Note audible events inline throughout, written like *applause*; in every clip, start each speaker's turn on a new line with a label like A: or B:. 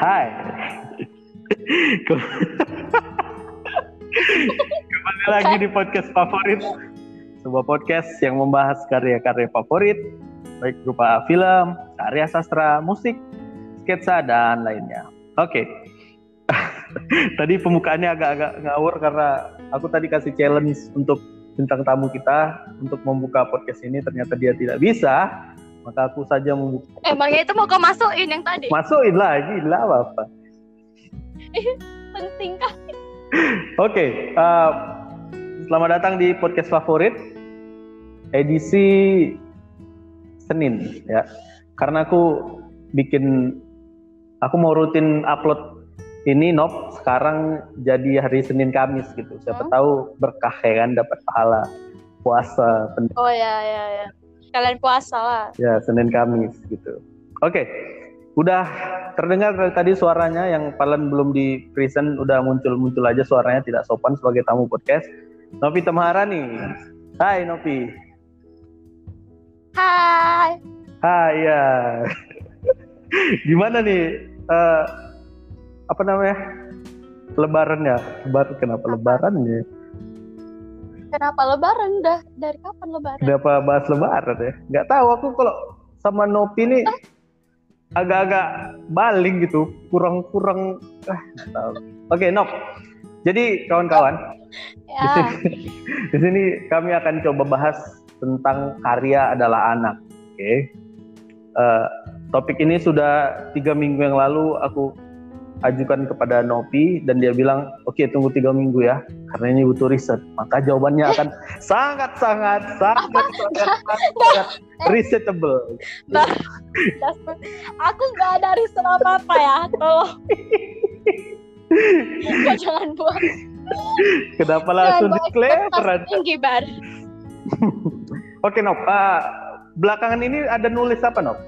A: Hai. Kembali lagi di podcast favorit. Sebuah podcast yang membahas karya-karya favorit, baik berupa film, karya sastra, musik, sketsa, dan lainnya. Oke. *laughs* tadi pembukaannya agak-agak ngawur karena aku tadi kasih challenge untuk bintang tamu kita untuk membuka podcast ini ternyata dia tidak bisa maka aku saja membuka
B: Emangnya itu mau kau masukin yang tadi?
A: masukin lagi lah apa *laughs*
B: Penting kah?
A: oke uh, selamat datang di podcast favorit edisi Senin ya karena aku bikin aku mau rutin upload ini Nop sekarang jadi hari Senin Kamis gitu. Siapa
B: Hmm?
A: tahu berkah ya kan dapat pahala puasa
B: Oh ya ya ya. Kalian puasa lah.
A: ya Senin Kamis gitu. Oke. Udah terdengar dari tadi suaranya yang paling belum di present udah muncul-muncul aja suaranya tidak sopan sebagai tamu podcast. Novi Temharani. Hai Novi.
B: Hai.
A: Hai ya. *laughs* Gimana nih eh, apa namanya? Lebarannya. Lebaran kenapa lebaran ya?
B: Kenapa lebaran? Udah dari kapan lebaran?
A: Kenapa bahas lebaran ya? Nggak tahu aku kalau sama Nopi nih agak-agak baling gitu, kurang-kurang ah, tahu. Oke, Nop. Jadi kawan-kawan, di
B: Ya.
A: sini, di sini kami akan coba bahas tentang karya adalah anak. Oke. Eh, topik ini sudah tiga minggu yang lalu aku ajukan kepada Nopi dan dia bilang, oke tunggu tiga minggu ya, karena ini butuh riset. Maka jawabannya akan *laughs* sangat sangat sangat sangat *laughs* sangat researchable.
B: Dasar. Aku nggak ada riset apa apa ya. Tolong. Jangan buat.
A: Kenapa langsung
B: ekspektasi tinggi bar. *laughs*
A: Oke Nop, Ah, belakangan ini ada nulis apa Nop?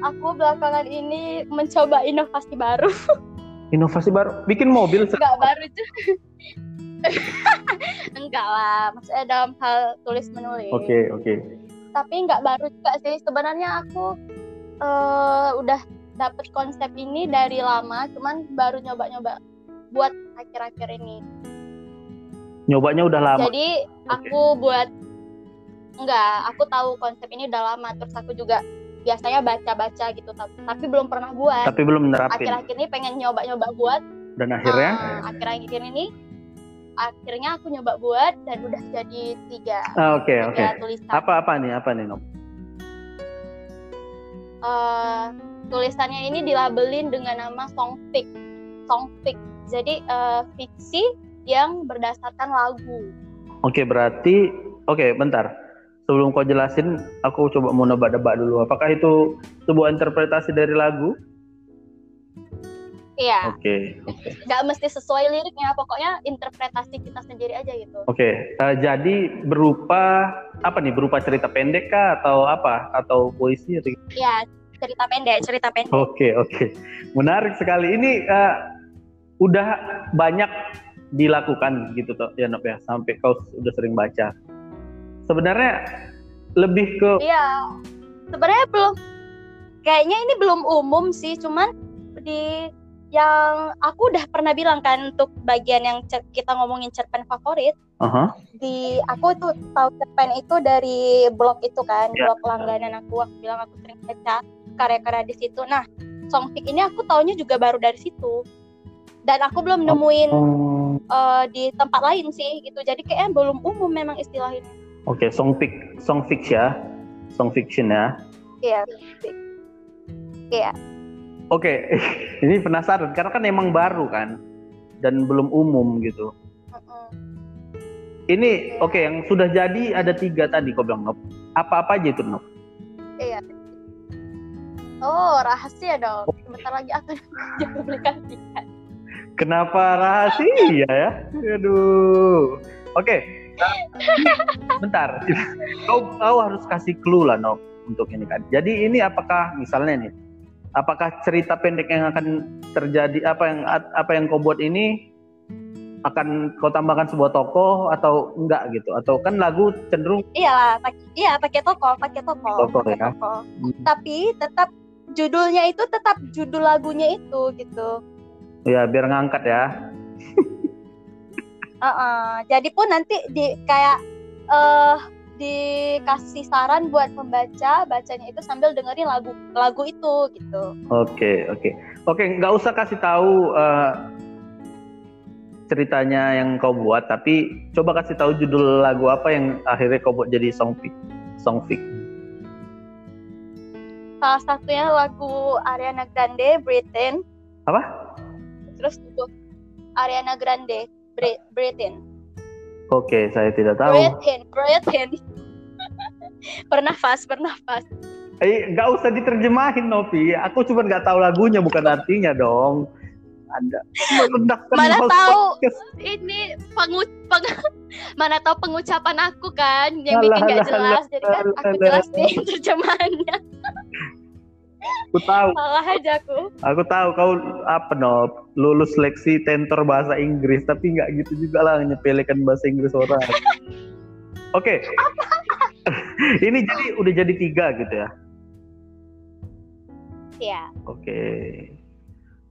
B: Aku belakangan ini mencoba inovasi baru. *laughs*
A: Inovasi baru, bikin mobil.
B: Enggak baru juga. *laughs* Enggak lah, maksudnya dalam hal tulis menulis.
A: Oke oke.
B: Tapi enggak baru juga sih. Sebenarnya aku eh, udah dapet konsep ini dari lama, cuman baru nyoba-nyoba buat akhir-akhir ini.
A: Nyobanya udah lama.
B: Jadi aku buat enggak, aku tahu konsep ini udah lama. Terus aku juga biasanya baca-baca gitu, tapi, tapi belum pernah buat.
A: tapi belum nerapin.
B: Akhir-akhir ini pengen nyoba-nyoba buat.
A: Dan akhirnya,
B: Ah, akhir-akhir ini akhirnya aku nyoba buat dan udah jadi tiga
A: Ah, oke oke.
B: tiga tulisan
A: Apa apa nih apa nih Nop?
B: Eh, tulisannya ini dilabelin dengan nama songfic songfic jadi eh, fiksi yang berdasarkan lagu
A: Oke berarti, oke bentar. Sebelum kau jelasin, aku coba mau nebak-nebak dulu. Apakah itu sebuah interpretasi dari lagu?
B: iya
A: Oke oke.
B: nggak mesti sesuai liriknya pokoknya interpretasi kita sendiri aja gitu
A: Oke, eh, jadi berupa apa nih? Berupa cerita pendek kah atau apa? Atau puisi
B: Iya cerita pendek cerita pendek
A: Oke oke, menarik sekali. Ini eh, udah banyak dilakukan gitu toh ya Nop ya, sampai kau udah sering baca. Sebenarnya lebih ke
B: iya. Sebenarnya belum kayaknya ini belum umum sih cuman di yang aku udah pernah bilang kan untuk bagian yang kita ngomongin cerpen favorit
A: Aha,
B: di aku tuh tahu cerpen itu dari blog itu kan
A: Ya.
B: blog langganan aku aku bilang aku sering baca karya-karya di situ. Nah songfic ini aku taunya juga baru dari situ. Dan aku belum nemuin
A: Oh,
B: eh, di tempat lain sih gitu. Jadi kayaknya belum umum memang istilah ini
A: Oke, song fic, song fiction ya, song fiction ya.
B: iya iya
A: Oke, *laughs* ini penasaran karena kan emang baru kan dan belum umum gitu.
B: Mm-mm.
A: Ini oke yang sudah jadi ada tiga tadi kau bilang Nop. Apa-apa aja itu Nop?
B: iya oh rahasia dong sebentar lagi akan *laughs* dipublikasikan
A: Kenapa rahasia ya? Aduh. Oke. *laughs* Bentar. Kau, kau harus kasih clue lah Nop untuk ini kan. Jadi ini apakah misalnya nih apakah cerita pendek yang akan terjadi apa yang apa yang kau buat ini akan kau tambahkan sebuah tokoh atau enggak gitu atau kan lagu cenderung
B: Iyalah, pak- iya pakai toko, pakai toko,
A: Toko,
B: pakai
A: ya.
B: toko.
A: Hmm.
B: Tapi tetap judulnya itu tetap judul lagunya itu gitu
A: Ya, biar ngangkat ya. *laughs*
B: Uh-uh. Jadi pun nanti di kayak eh dikasih saran buat pembaca bacanya itu sambil dengerin lagu lagu itu gitu.
A: Oke, oke. Oke, nggak usah kasih tahu eh, ceritanya yang kau buat, tapi coba kasih tahu judul lagu apa yang akhirnya kau buat jadi song fic. Song fic.
B: Salah satunya lagu Ariana Grande Britain.
A: Apa?
B: Terus itu Ariana Grande Bri- Britain.
A: Oke, saya tidak tahu.
B: Britain, Britain. *laughs* bernafas, bernafas.
A: Eh, nggak usah diterjemahin, Novi. Aku cuma nggak tahu lagunya, bukan artinya dong. Anda merendahkan
B: Mana tahu
A: podcast.
B: ini pengu peng- *laughs* mana tahu pengucapan aku kan yang
A: Alah,
B: bikin gak
A: alah,
B: jelas jadi kan
A: alah,
B: aku
A: alah.
B: jelasin *laughs* terjemahannya
A: Aku tahu.
B: salah aja aku
A: Aku tahu kau apa no lulus seleksi tentor bahasa Inggris tapi nggak gitu juga lah nyepelekan bahasa Inggris orang. *laughs* Oke. *laughs* Ini jadi udah jadi tiga gitu ya.
B: ya
A: Oke.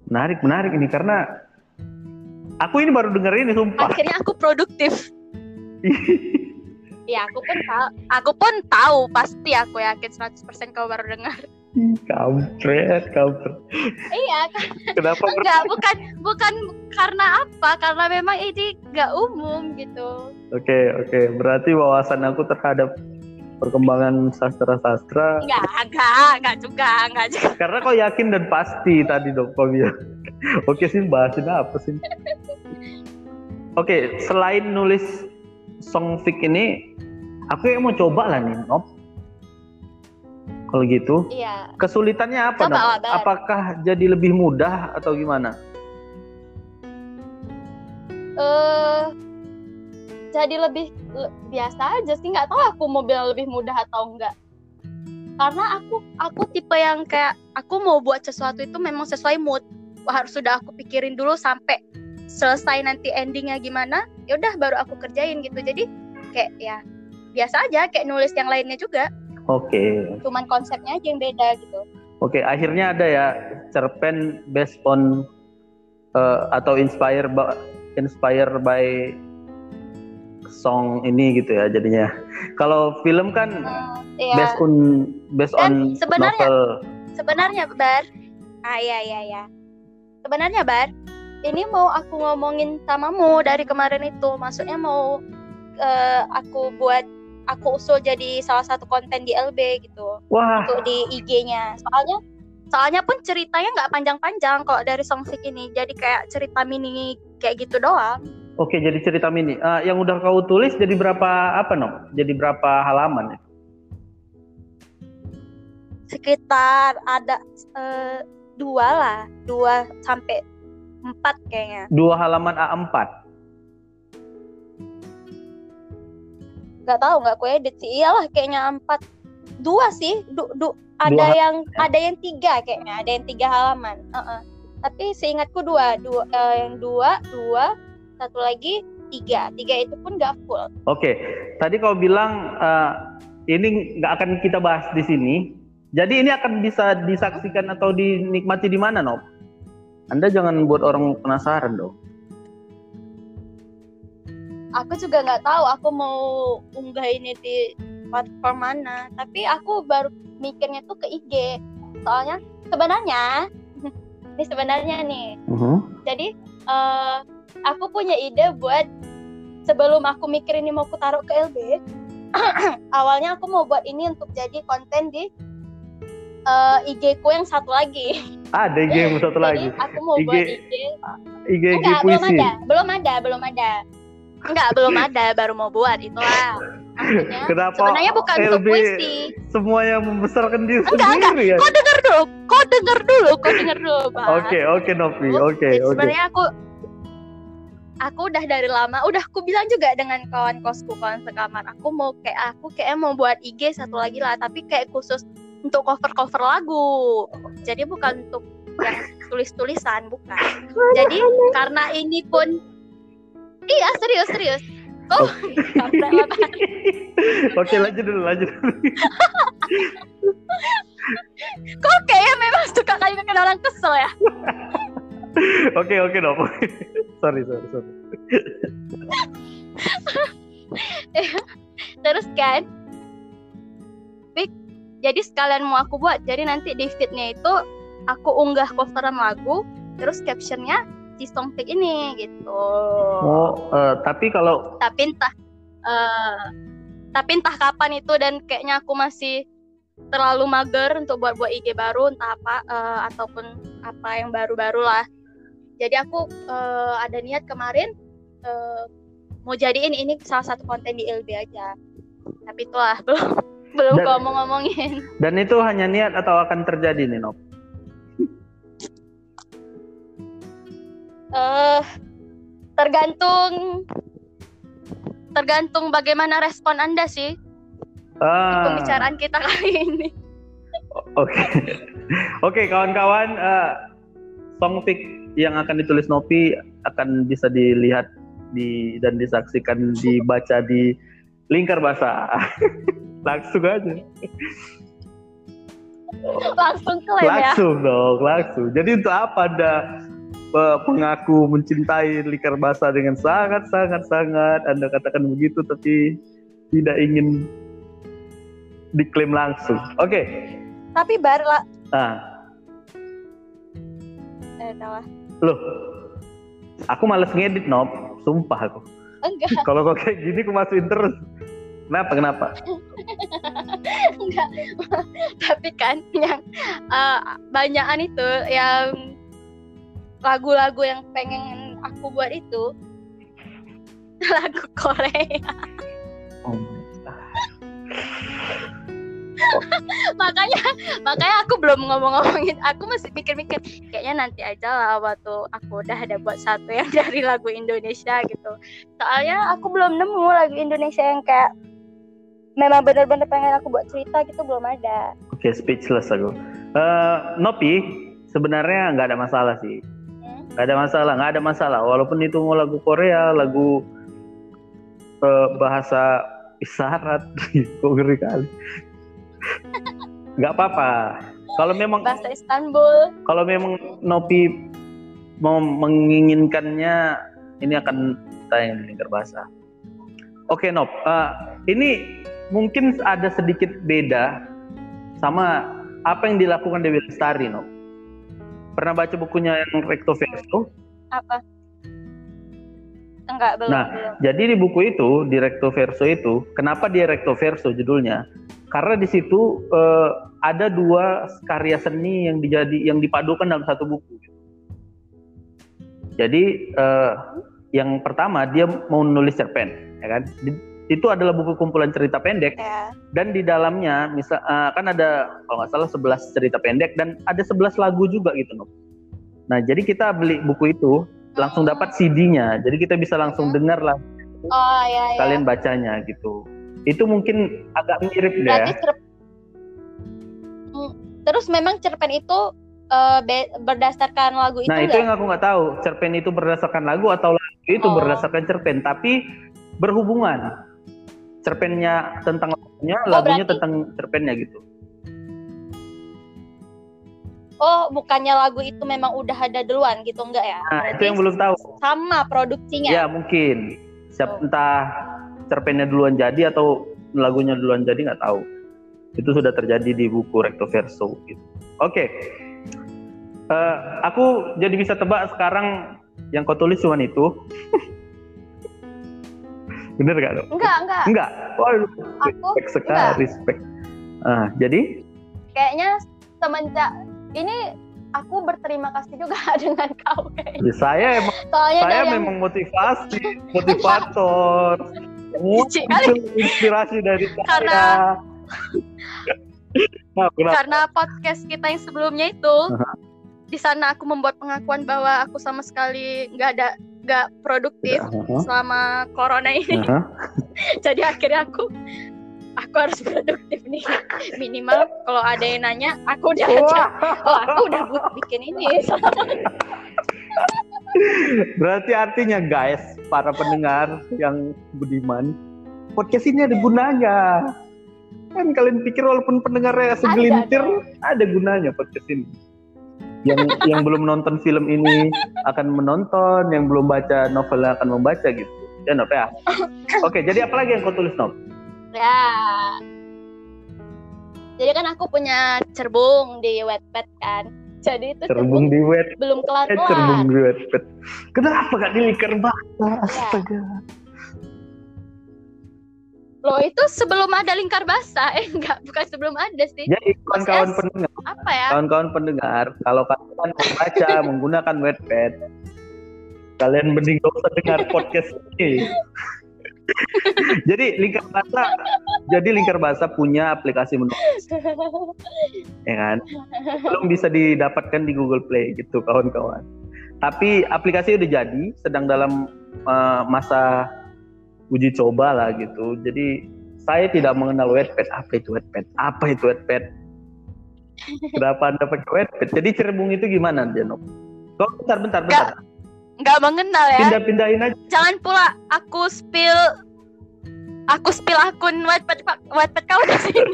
A: Menarik menarik ini karena aku ini baru denger ini sumpah.
B: akhirnya aku produktif *laughs* ya aku pun tahu aku pun tahu pasti aku yakin 100% kau baru dengar
A: kampret, kampret.
B: iya kan
A: Kenapa
B: enggak bukan bukan karena apa karena memang ini nggak umum gitu
A: Oke, oke. Berarti wawasan aku terhadap perkembangan sastra-sastra
B: enggak enggak enggak juga enggak juga
A: karena kau yakin dan pasti tadi dong kau bilang. Oke sih bahasin apa sih? Oke, selain nulis song fic ini, aku yang mau coba lah nih, Nop. Kalau gitu,
B: iya.
A: Kesulitannya apa,
B: Coba.
A: Apakah jadi lebih mudah atau gimana?
B: eh jadi lebih le- biasa aja sih. Nggak tahu aku mau bilang lebih mudah atau enggak karena aku aku tipe yang kayak aku mau buat sesuatu itu memang sesuai mood. Harus sudah aku pikirin dulu sampai selesai nanti endingnya gimana ya udah baru aku kerjain gitu. Jadi kayak ya biasa aja kayak nulis yang lainnya juga
A: Oke,
B: cuman konsepnya aja yang beda gitu
A: Oke, akhirnya ada ya cerpen based on uh, atau inspire by, inspire by song ini gitu ya jadinya. Kalau film kan
B: Hmm, iya.
A: based on based
B: Dan
A: on
B: sebenarnya-
A: novel.
B: sebenarnya bar ah iya iya iya sebenarnya bar ini mau aku ngomongin samamu dari kemarin itu maksudnya mau eh, aku buat aku usul jadi salah satu konten di LB gitu
A: Wah,
B: untuk di IG-nya soalnya soalnya pun ceritanya nggak panjang-panjang kok dari songfic ini jadi kayak cerita mini kayak gitu doang
A: oke jadi cerita mini. Uh, yang udah kau tulis jadi berapa apa no? Jadi berapa halaman? ya?
B: sekitar ada eh, dua lah dua sampai empat kayaknya
A: Dua halaman A4.
B: Nggak tahu nggak aku edit sih iyalah kayaknya empat dua sih du, du, ada
A: Dua
B: yang ada yang tiga kayaknya ada yang tiga halaman Heeh. tapi seingatku dua dua eh, yang dua dua satu lagi tiga tiga itu pun nggak full
A: Oke, tadi kau bilang uh, ini nggak akan kita bahas di sini. Jadi ini akan bisa disaksikan atau dinikmati di mana, Nop? Anda jangan buat orang penasaran dong.
B: Aku juga nggak tahu aku mau unggah ini di platform mana tapi aku baru mikirnya tuh ke IG soalnya sebenarnya *laughs* ini sebenarnya nih.
A: Mhm.
B: jadi eh, aku punya ide buat sebelum aku mikir ini mau aku taruh ke LB *clears throat* awalnya aku mau buat ini untuk jadi konten di eh, IG ku yang satu lagi.
A: Ada IG yang satu lagi.
B: jadi aku mau
A: IG
B: buat IG
A: IG IG
B: enggak belum ada belum ada belum ada enggak belum ada baru mau buat itulah maksudnya
A: Kenapa
B: sebenarnya bukan untuk
A: LB
B: puisi
A: semua yang membesarkan diri
B: Enggak,
A: sendiri ya?
B: kau denger dulu kau denger dulu kau denger dulu Pak.
A: Oke, oke Novi,
B: Aku-
A: oke,
B: jadi
A: oke.
B: sebenarnya aku aku udah dari lama udah aku bilang juga dengan kawan kosku kawan sekamar aku mau kayak aku kayak mau buat IG satu lagi lah tapi kayak khusus untuk cover cover lagu jadi bukan untuk yang tulis tulisan bukan jadi karena ini pun iya serius serius oh.
A: Oke, *laughs* lanjut dulu, lanjut dulu. *laughs*
B: Kok kayaknya memang suka kali bikin orang kesel ya?
A: Oke oke dong. sorry sorry sorry. *laughs*
B: Terus kan, Pik, jadi sekalian mau aku buat. Jadi nanti di feednya itu aku unggah coveran lagu, terus captionnya si Pik ini gitu.
A: Oh eh, tapi kalau
B: Tapi entah, eh, tapi entah kapan itu dan kayaknya aku masih terlalu mager untuk buat buat IG baru entah apa eh, ataupun apa yang baru-baru lah. Jadi aku eh, ada niat kemarin eh, mau jadiin ini salah satu konten di LB aja. Tapi itulah *laughs* belum belum
A: Dan-
B: ngomong-ngomongin.
A: dan itu hanya niat atau akan terjadi nih Nop?
B: Eh tergantung tergantung bagaimana respon Anda sih
A: Ah,
B: pembicaraan kita *laughs* kali ini.
A: Oke, oke kawan-kawan, eh, song pick yang akan ditulis Nopi akan bisa dilihat di dan disaksikan dibaca di lingkar basah. *laughs* langsung aja,
B: Langsung klaim ya.
A: langsung dong, langsung. Jadi untuk apa anda mengaku mencintai lingkar basah dengan sangat sangat sangat anda katakan begitu tapi tidak ingin diklaim langsung. Oke,
B: Tapi baru lah.
A: nah
B: Eh, tahu lah.
A: Loh, aku males ngedit, Nop. Sumpah aku.
B: Enggak, *laughs*
A: Kalau kok kayak gini, aku masukin terus. Kenapa, kenapa? *laughs*
B: enggak. *laughs* Tapi kan yang eh, banyakan itu yang lagu-lagu yang pengen aku buat itu *laughs* lagu Korea. *laughs* makanya makanya aku belum ngomong-ngomongin aku masih mikir-mikir kayaknya nanti aja lah waktu aku udah ada buat satu yang *laughs* dari lagu Indonesia gitu soalnya aku belum nemu lagu Indonesia yang kayak memang benar-benar pengen aku buat cerita gitu belum ada
A: Oke, speechless aku. Eh, Nopi, sebenarnya nggak ada masalah sih. Nggak ada masalah, nggak ada masalah. Walaupun itu mau lagu Korea, lagu eh, bahasa isyarat, kok ngeri kali. Nggak apa-apa. Kalau memang
B: bahasa Istanbul
A: kalau memang Nopi mau menginginkannya ini akan tayang di lingkar basah. Oke Nop, eh, ini mungkin ada sedikit beda sama apa yang dilakukan Dewi Lestari Nop. Pernah baca bukunya yang Recto Verso?
B: apa enggak belum
A: Nah,
B: belum
A: Jadi di buku itu, di Recto Verso itu, kenapa dia Recto Verso judulnya? Karena di situ eh, ada dua karya seni yang dijadi yang dipadukan dalam satu buku. Jadi eh, yang pertama dia mau nulis cerpen, ya kan? Di- itu adalah buku kumpulan cerita pendek
B: ya
A: dan di dalamnya misal eh, kan ada kalau nggak salah 11 cerita pendek dan ada 11 lagu juga gitu Nup. Nah, jadi kita beli buku itu langsung dapat CD-nya. Jadi kita bisa langsung dengar lah
B: oh ya ya
A: kalian bacanya gitu. Itu mungkin agak mirip deh
B: berarti
A: ya.
B: cerp- Hmm, terus memang cerpen itu eh, be- berdasarkan lagu itu
A: Nah, itu yang aku nggak tahu. Cerpen itu berdasarkan lagu atau lagu itu
B: Oh.
A: berdasarkan cerpen, tapi berhubungan. Cerpennya tentang lagunya,
B: Oh,
A: lagunya
B: berarti-
A: tentang cerpennya gitu.
B: Oh, bukannya lagu itu memang udah ada duluan gitu enggak ya?
A: Nah,
B: Berarti
A: itu yang belum tahu.
B: sama produksinya.
A: Ya, mungkin. Siap
B: Oh.
A: entah cerpennya duluan jadi atau lagunya duluan jadi nggak tahu. Itu sudah terjadi di buku Recto Verso gitu. Oke. Eh, aku jadi bisa tebak sekarang yang kau tulis cuma itu. *laughs* Bener gak dok?
B: Enggak, enggak.
A: Enggak. Waduh,
B: Aku
A: respect sekali, respect. Ah, jadi
B: kayaknya semenjak ini aku berterima kasih juga *laughs* dengan kau kayaknya.
A: ya saya emang
B: Soalnya
A: saya
B: dari yang
A: memang motivasi, *laughs* motivator. Itu inspirasi dari saya.
B: Karena- *laughs*
A: Nah, kenapa?
B: karena podcast kita yang sebelumnya itu di sana aku membuat pengakuan bahwa aku sama sekali nggak ada nggak produktif
A: Aha,
B: selama corona ini.
A: aha. *laughs*
B: Jadi akhirnya aku aku harus produktif nih. Minimal kalau ada yang nanya, aku udah aja. Oh, aku udah bikin ini.
A: Berarti artinya guys, para pendengar yang budiman, podcast ini ada gunanya. Kan kalian pikir walaupun pendengarnya segelintir ada, gunanya podcast ini. Yang yang belum nonton film ini akan menonton, yang belum baca novelnya akan membaca gitu. Ya Nop ya. *laughs* Oke, jadi apa lagi yang kau tulis Nop?
B: Ya. Jadi kan aku punya cerbung di Wattpad kan. Jadi itu
A: cerbung di wet
B: belum kelar kelar.
A: Eh, cerbung di Wattpad. Kenapa gak di liker basah? Ya. Astaga. Ya.
B: Loh itu sebelum ada lingkar basah, *laughs* eh enggak, bukan sebelum ada sih.
A: Jadi kawan-kawan pendengar,
B: apa ya?
A: Kawan-kawan pendengar, kalau kalian membaca *laughs* menggunakan Wattpad, kalian mending gak usah dengar podcast ini. jadi lingkar bahasa, jadi lingkar bahasa punya aplikasi menulis, ya kan? Belum bisa didapatkan di Google Play gitu kawan-kawan. Tapi aplikasi udah jadi, sedang dalam uh, masa uji coba lah gitu. Jadi saya tidak mengenal Wattpad. Apa itu Wattpad? Apa itu Wattpad? *laughs* Kenapa anda pakai Wattpad? Jadi cerbung itu gimana, Janop? Kok bentar, bentar, bentar. Gak,
B: gak mengenal ya.
A: Pindah-pindahin aja.
B: Jangan pula aku spill aku spill akun Wattpad Wattpad kau di sini.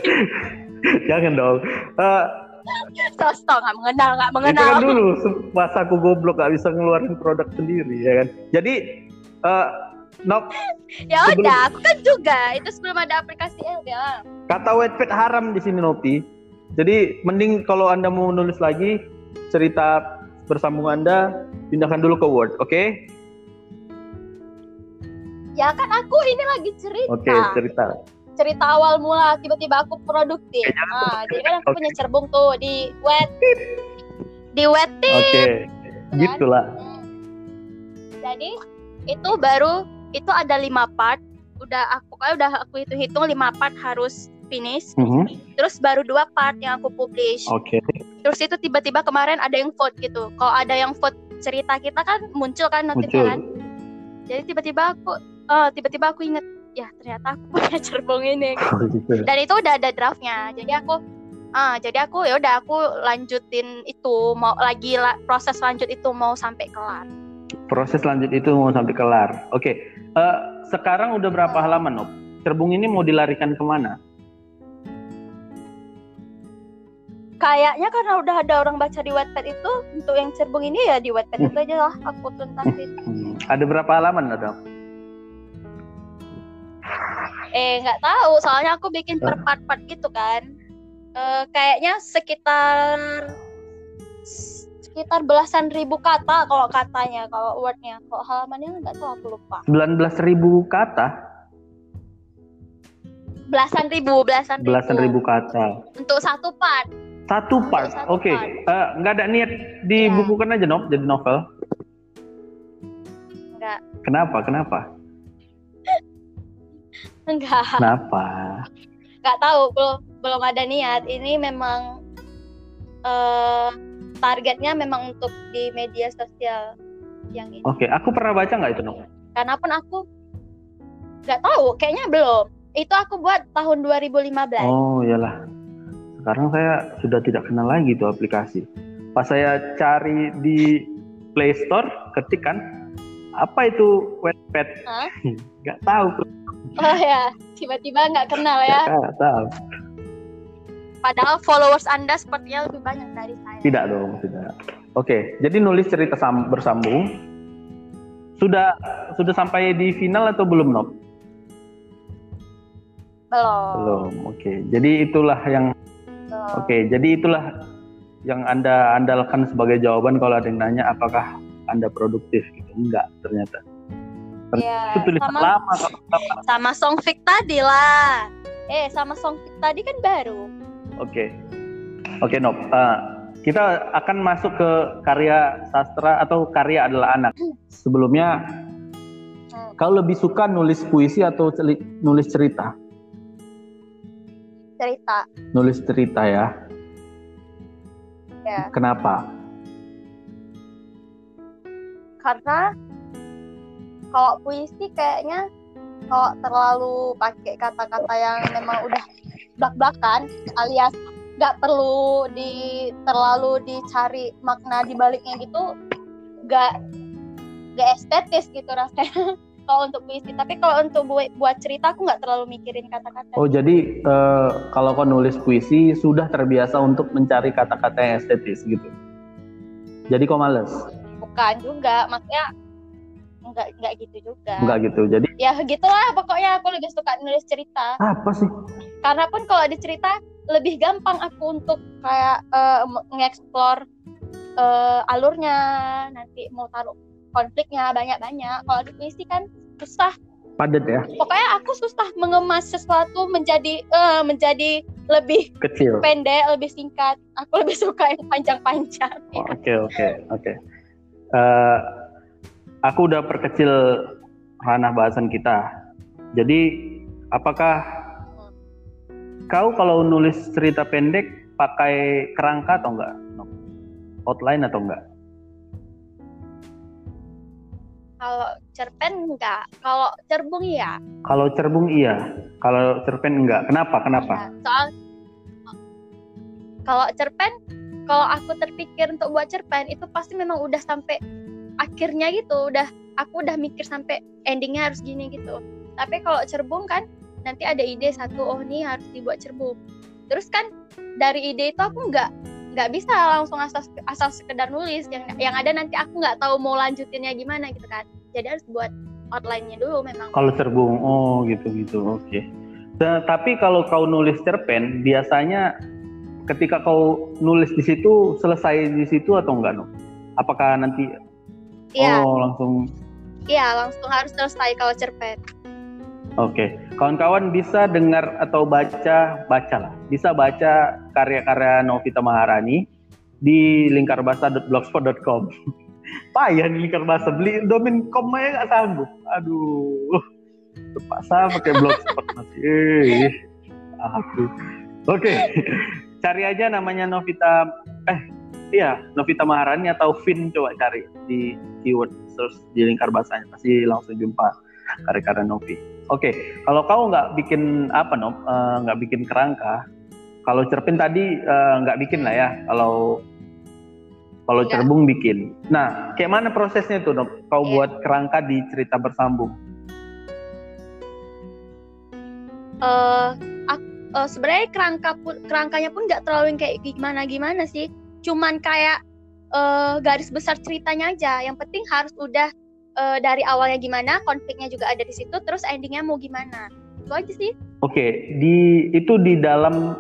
B: *laughs*
A: Jangan dong. Uh,
B: Sosok nggak mengenal, nggak mengenal.
A: Itu kan dulu pas aku goblok gak bisa ngeluarin produk sendiri ya kan. Jadi uh, Nok.
B: ya udah, aku kan juga. Itu sebelum ada aplikasi ya.
A: Kata Wattpad haram di sini Nopi. Jadi mending kalau Anda mau nulis lagi cerita bersambung Anda pindahkan dulu ke Word, oke? Okay?
B: Ya kan aku ini lagi cerita.
A: Oke, okay, cerita.
B: Cerita awal mula tiba-tiba aku produktif. Okay, nah, jadi kan aku okay. punya cerbung tuh di wet di wet
A: Oke. Okay. Gitulah.
B: Hmm. Jadi itu baru itu ada lima part udah aku kayak udah aku hitung hitung lima part harus finish mm -hmm. terus baru dua part yang aku publish
A: okay.
B: terus itu tiba-tiba kemarin ada yang vote gitu kalau ada yang vote cerita kita kan muncul kan notifnya kan jadi tiba-tiba aku oh tiba-tiba aku inget ya ternyata aku *laughs* punya cerbung ini gitu. *laughs* Oh, gitu. dan itu udah ada draftnya jadi aku ah jadi aku ya udah aku lanjutin itu mau lagi la, proses lanjut itu mau sampai kelar
A: proses lanjut itu mau sampai kelar oke okay. Uh, sekarang udah berapa halaman, Op? Cerbung ini mau dilarikan ke mana?
B: Kayaknya karena udah ada orang baca di Wattpad itu, untuk yang cerbung ini ya di Wattpad hmm. itu aja lah aku tuntasin. *laughs*
A: Hmm. Ada berapa halaman, Dok?
B: Eh, nggak tahu, soalnya aku bikin per part-part gitu kan. Uh, kayaknya sekitar sekitar belasan ribu kata kalau katanya kalau wordnya. Kalau halamannya nggak tahu aku lupa.
A: 19 ribu kata?
B: Belasan ribu belasan ribu.
A: Belasan ribu kata.
B: Untuk satu part.
A: Satu part oke. okay. uh, eh, nggak ada niat dibukukan ya. aja nop jadi novel?
B: Enggak
A: kenapa kenapa? *laughs*
B: Enggak
A: kenapa?
B: Nggak tahu belum belum ada niat. Ini memang uh, targetnya memang untuk di media sosial yang ini.
A: Oke, aku pernah baca nggak itu Nuk?
B: Karena pun aku nggak tahu, kayaknya belum. Itu aku buat tahun 2015.
A: Oh iyalah. Sekarang saya sudah tidak kenal lagi tuh aplikasi. Pas saya cari di Play Store, ketikan apa itu Wattpad? *laughs* Nggak tahu.
B: Oh ya, tiba-tiba nggak kenal ya?
A: Nggak tahu.
B: Padahal followers Anda sepertinya lebih banyak dari.
A: Tidak dong, tidak. Oke, jadi nulis cerita bersambung. Sudah sudah sampai di final atau belum, Nob?
B: Belum.
A: Belum. Oke. Jadi itulah yang. Oke, jadi itulah yang Anda andalkan sebagai jawaban kalau ada yang nanya apakah Anda produktif gitu. Enggak, ternyata.
B: Iya, itu sama, lama sama song Fik tadi lah. Eh, sama song Fik tadi kan baru.
A: Oke, okay. oke okay, Nob. Uh, kita akan masuk ke karya sastra atau karya adalah anak. Sebelumnya, kau lebih suka nulis puisi atau nulis cerita?
B: Cerita.
A: Nulis cerita ya.
B: Ya.
A: Kenapa?
B: Karena kalau puisi kayaknya kalau terlalu pakai kata-kata yang memang udah blak-blakan alias nggak perlu di terlalu dicari makna di baliknya gitu nggak nggak estetis gitu rasanya *laughs* kalau untuk puisi tapi kalau untuk buat buat cerita aku nggak terlalu mikirin kata-kata
A: Oh jadi eh, kalau kau nulis puisi sudah terbiasa untuk mencari kata-kata yang estetis gitu. Jadi kau males?
B: bukan juga maksudnya nggak nggak gitu juga
A: Enggak gitu. Jadi
B: ya gitulah pokoknya aku lebih suka nulis cerita
A: apa sih?
B: Karena pun kalau di cerita lebih gampang aku untuk kayak eh, mengeksplor eh, alurnya nanti mau taruh konfliknya banyak-banyak kalau di puisi kan susah
A: Padat ya,
B: pokoknya aku susah mengemas sesuatu menjadi eh, menjadi lebih
A: kecil.
B: pendek lebih singkat aku *laughs* lebih suka yang panjang-panjang
A: Oh, Oke oke oke. Aku udah perkecil ranah bahasan kita. Jadi apakah kau kalau nulis cerita pendek pakai kerangka atau enggak? Outline atau enggak?
B: kalau cerpen enggak kalau cerbung iya
A: Kalau cerbung iya, kalau cerpen enggak. Kenapa? Kenapa?
B: Ya, soal kalau cerpen kalau aku terpikir untuk buat cerpen itu pasti memang udah sampai akhirnya gitu udah aku udah mikir sampai endingnya harus gini gitu tapi kalau cerbung kan nanti ada ide satu oh nih harus dibuat cerbung. Terus kan dari ide itu aku nggak nggak bisa langsung asal asal sekedar nulis. Yang yang ada nanti aku nggak tahu mau lanjutinnya gimana gitu kan. Jadi harus buat outline-nya dulu memang.
A: Kalau cerbung, oh gitu-gitu, oke. Nah, Tapi kalau kau nulis cerpen, biasanya ketika kau nulis di situ selesai di situ atau enggak, no? Apakah nanti
B: iya.
A: oh langsung
B: iya langsung harus selesai kalau cerpen
A: Oke, kawan-kawan bisa dengar atau baca, bacalah. Bisa baca karya-karya Novita Maharani di lingkarbasa.blogspot.com. *laughs* Payah nih lingkar bahasa beli domain com aja nggak sanggup. Aduh, terpaksa pakai blogspot masih. Eh, aku. Oke, cari aja namanya Novita. Eh, iya Novita Maharani atau Vin coba cari di keyword search di lingkar bahasanya pasti langsung jumpa karya-karya Novi. Oke, kalau kau nggak bikin apa Nov, Eh, nggak bikin kerangka, kalau cerpen tadi eh, nggak bikin lah ya. Kalau kalau
B: Nggak.
A: cerbung bikin. Nah, kayak mana prosesnya tuh Nov? Kau
B: Iya.
A: buat kerangka di cerita bersambung.
B: ak- eh, sebenarnya kerangka pun kerangkanya pun nggak terlalu yang kayak gimana gimana sih cuman kayak eh, garis besar ceritanya aja yang penting harus udah eh, dari awalnya gimana konfliknya juga ada di situ terus endingnya mau gimana itu aja sih
A: Oke, di itu di dalam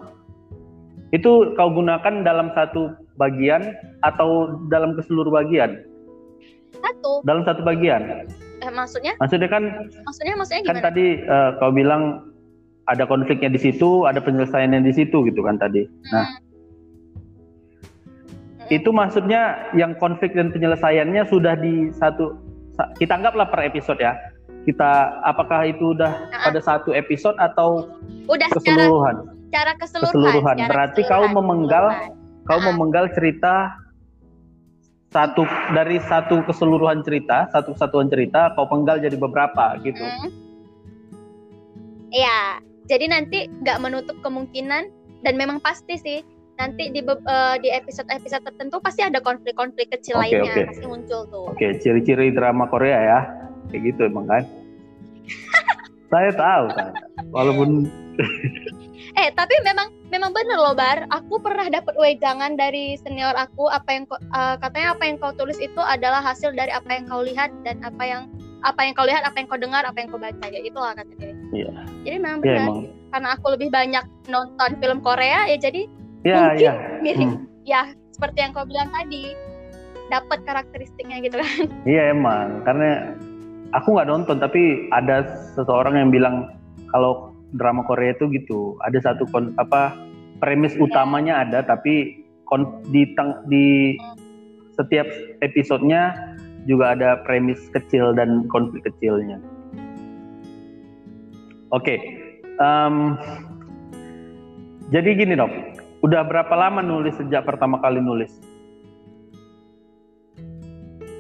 A: itu kau gunakan dalam satu bagian atau dalam ke seluruh bagian?
B: satu
A: Dalam satu bagian.
B: eh, maksudnya
A: Maksudnya kan
B: maksudnya maksudnya
A: kan
B: gimana
A: tadi eh, kau bilang ada konfliknya di situ, ada penyelesaiannya di situ gitu kan tadi. Nah,
B: Hmm.
A: itu maksudnya yang konflik dan penyelesaiannya sudah di satu sa- kita anggaplah per episode ya. Kita apakah itu udah
B: Nah.
A: pada satu episode atau
B: udah
A: keseluruhan?
B: secara keseluruhan
A: Keseluruhan.
B: secara
A: Berarti kau
B: keseluruhan,
A: memenggal
B: keseluruhan.
A: Kau
B: Ah.
A: memenggal cerita satu dari satu keseluruhan cerita, satu kesatuan cerita, kau penggal jadi beberapa gitu.
B: Hmm. Iya, jadi nanti nggak menutup kemungkinan dan memang pasti sih nanti di eh, di episode-episode tertentu pasti ada konflik-konflik kecil
A: Oke,
B: lainnya
A: oke.
B: pasti muncul tuh.
A: Oke, ciri-ciri drama Korea ya, kayak gitu emang kan? *laughs* Saya tahu kan, walaupun *laughs*
B: Eh tapi memang memang bener loh Bar, aku pernah dapat wejangan dari senior aku apa yang eh, katanya apa yang kau tulis itu adalah hasil dari apa yang kau lihat dan apa yang apa yang kau lihat, apa yang kau dengar, apa yang kau baca ya itulah kata dia.
A: Iya.
B: Jadi memang
A: ya
B: benar
A: emang,
B: karena aku lebih banyak nonton film Korea ya jadi
A: ya
B: Mungkin
A: ya,
B: mirip
A: Hmm.
B: ya seperti yang kau bilang tadi. Dapat karakteristiknya gitu kan.
A: Iya emang, karena aku nggak nonton tapi ada seseorang yang bilang kalau drama Korea itu gitu, ada satu kon, apa premis utamanya ada tapi kon, di teng- di setiap episodenya juga ada premis kecil dan konflik kecilnya. Oke, em, jadi gini dok, udah berapa lama nulis sejak pertama kali nulis?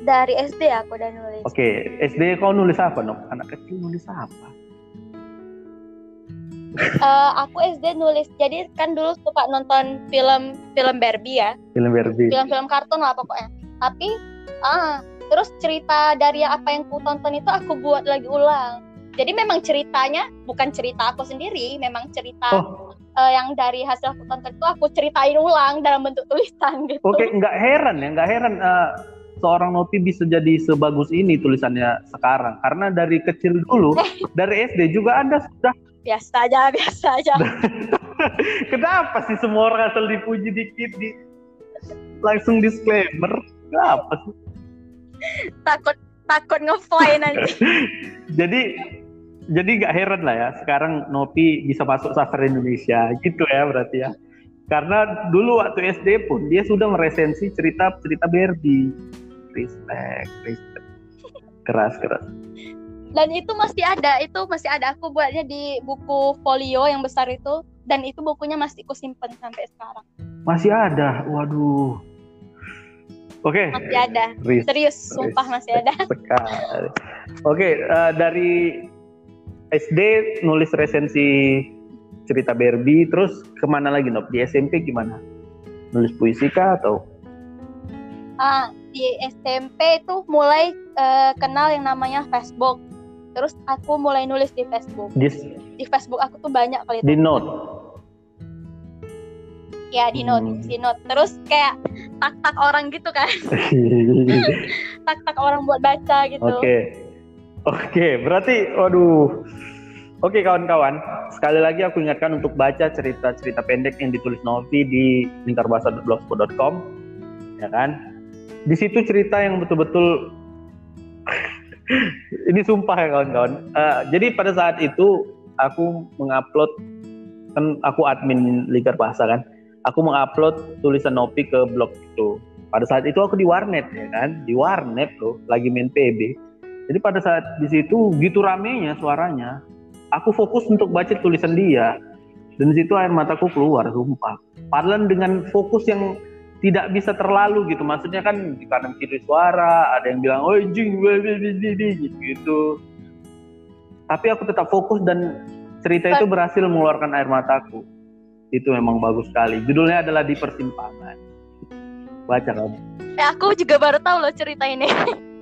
B: dari SD aku udah nulis
A: Oke, SD kau nulis apa dok? Anak kecil nulis apa?
B: Eh, aku SD nulis jadi kan dulu suka nonton film film Barbie ya
A: Film Barbie.
B: film-film kartun lah pokoknya tapi ah terus cerita dari apa yang ku tonton itu aku buat lagi ulang jadi memang ceritanya bukan cerita aku sendiri memang cerita
A: Oh.
B: Eh, yang dari hasil aku tonton itu aku ceritain ulang dalam bentuk tulisan gitu
A: Oke, nggak heran ya, nggak heran eh, seorang Nopi bisa jadi sebagus ini tulisannya sekarang. Karena dari kecil dulu, dari SD juga Anda sudah.
B: biasa aja biasa aja *laughs*
A: Kenapa sih semua orang asal dipuji dikit di langsung disclaimer? Kenapa sih?
B: takut takut ngefly nanti *laughs*
A: Jadi jadi nggak heran lah ya sekarang Nopi bisa masuk sastra Indonesia gitu ya berarti ya. Karena dulu waktu SD pun dia sudah meresensi cerita-cerita Barbie. Respect, respect. Keras, keras.
B: dan itu masih ada itu masih ada aku buatnya di buku folio yang besar itu dan itu bukunya masih aku simpen sampai sekarang
A: Masih ada. Waduh. Oke,
B: masih ada serius sumpah masih ada.
A: Oke, eh, dari SD nulis resensi cerita Barbie, terus ke mana lagi Nop? Di SMP gimana? Nulis puisi kah atau?
B: ah di SMP itu mulai eh, kenal yang namanya Facebook terus aku mulai nulis di Facebook
A: Di,
B: di Facebook aku tuh banyak kali
A: di note.
B: ya di note
A: Hmm.
B: di note terus kayak tak tak orang gitu kan *laughs* tak tak orang buat baca gitu
A: Oke. Oke, berarti waduh. Oke kawan-kawan, sekali lagi aku ingatkan untuk baca cerita-cerita pendek yang ditulis Novi di lingkarbahasa.blogspot.com ya kan? Di situ cerita yang betul-betul *laughs* ini sumpah ya kawan-kawan. Eh, jadi pada saat itu aku mengupload kan aku admin Lingkar Bahasa kan. Aku mengupload tulisan Novi ke blog itu. Pada saat itu aku di warnet ya kan, di warnet loh, lagi main PB. Jadi pada saat di situ gitu ramenya suaranya, aku fokus untuk baca tulisan dia. Dan di situ air mataku keluar, sumpah. Padahal dengan fokus yang tidak bisa terlalu gitu. Maksudnya kan di kanan kiri suara, ada yang bilang, oh jing, gitu. Tapi aku tetap fokus dan cerita itu berhasil mengeluarkan air mataku. Itu memang bagus sekali. Judulnya adalah di persimpangan. Baca kamu.
B: Eh, aku juga baru tahu loh cerita ini *laughs*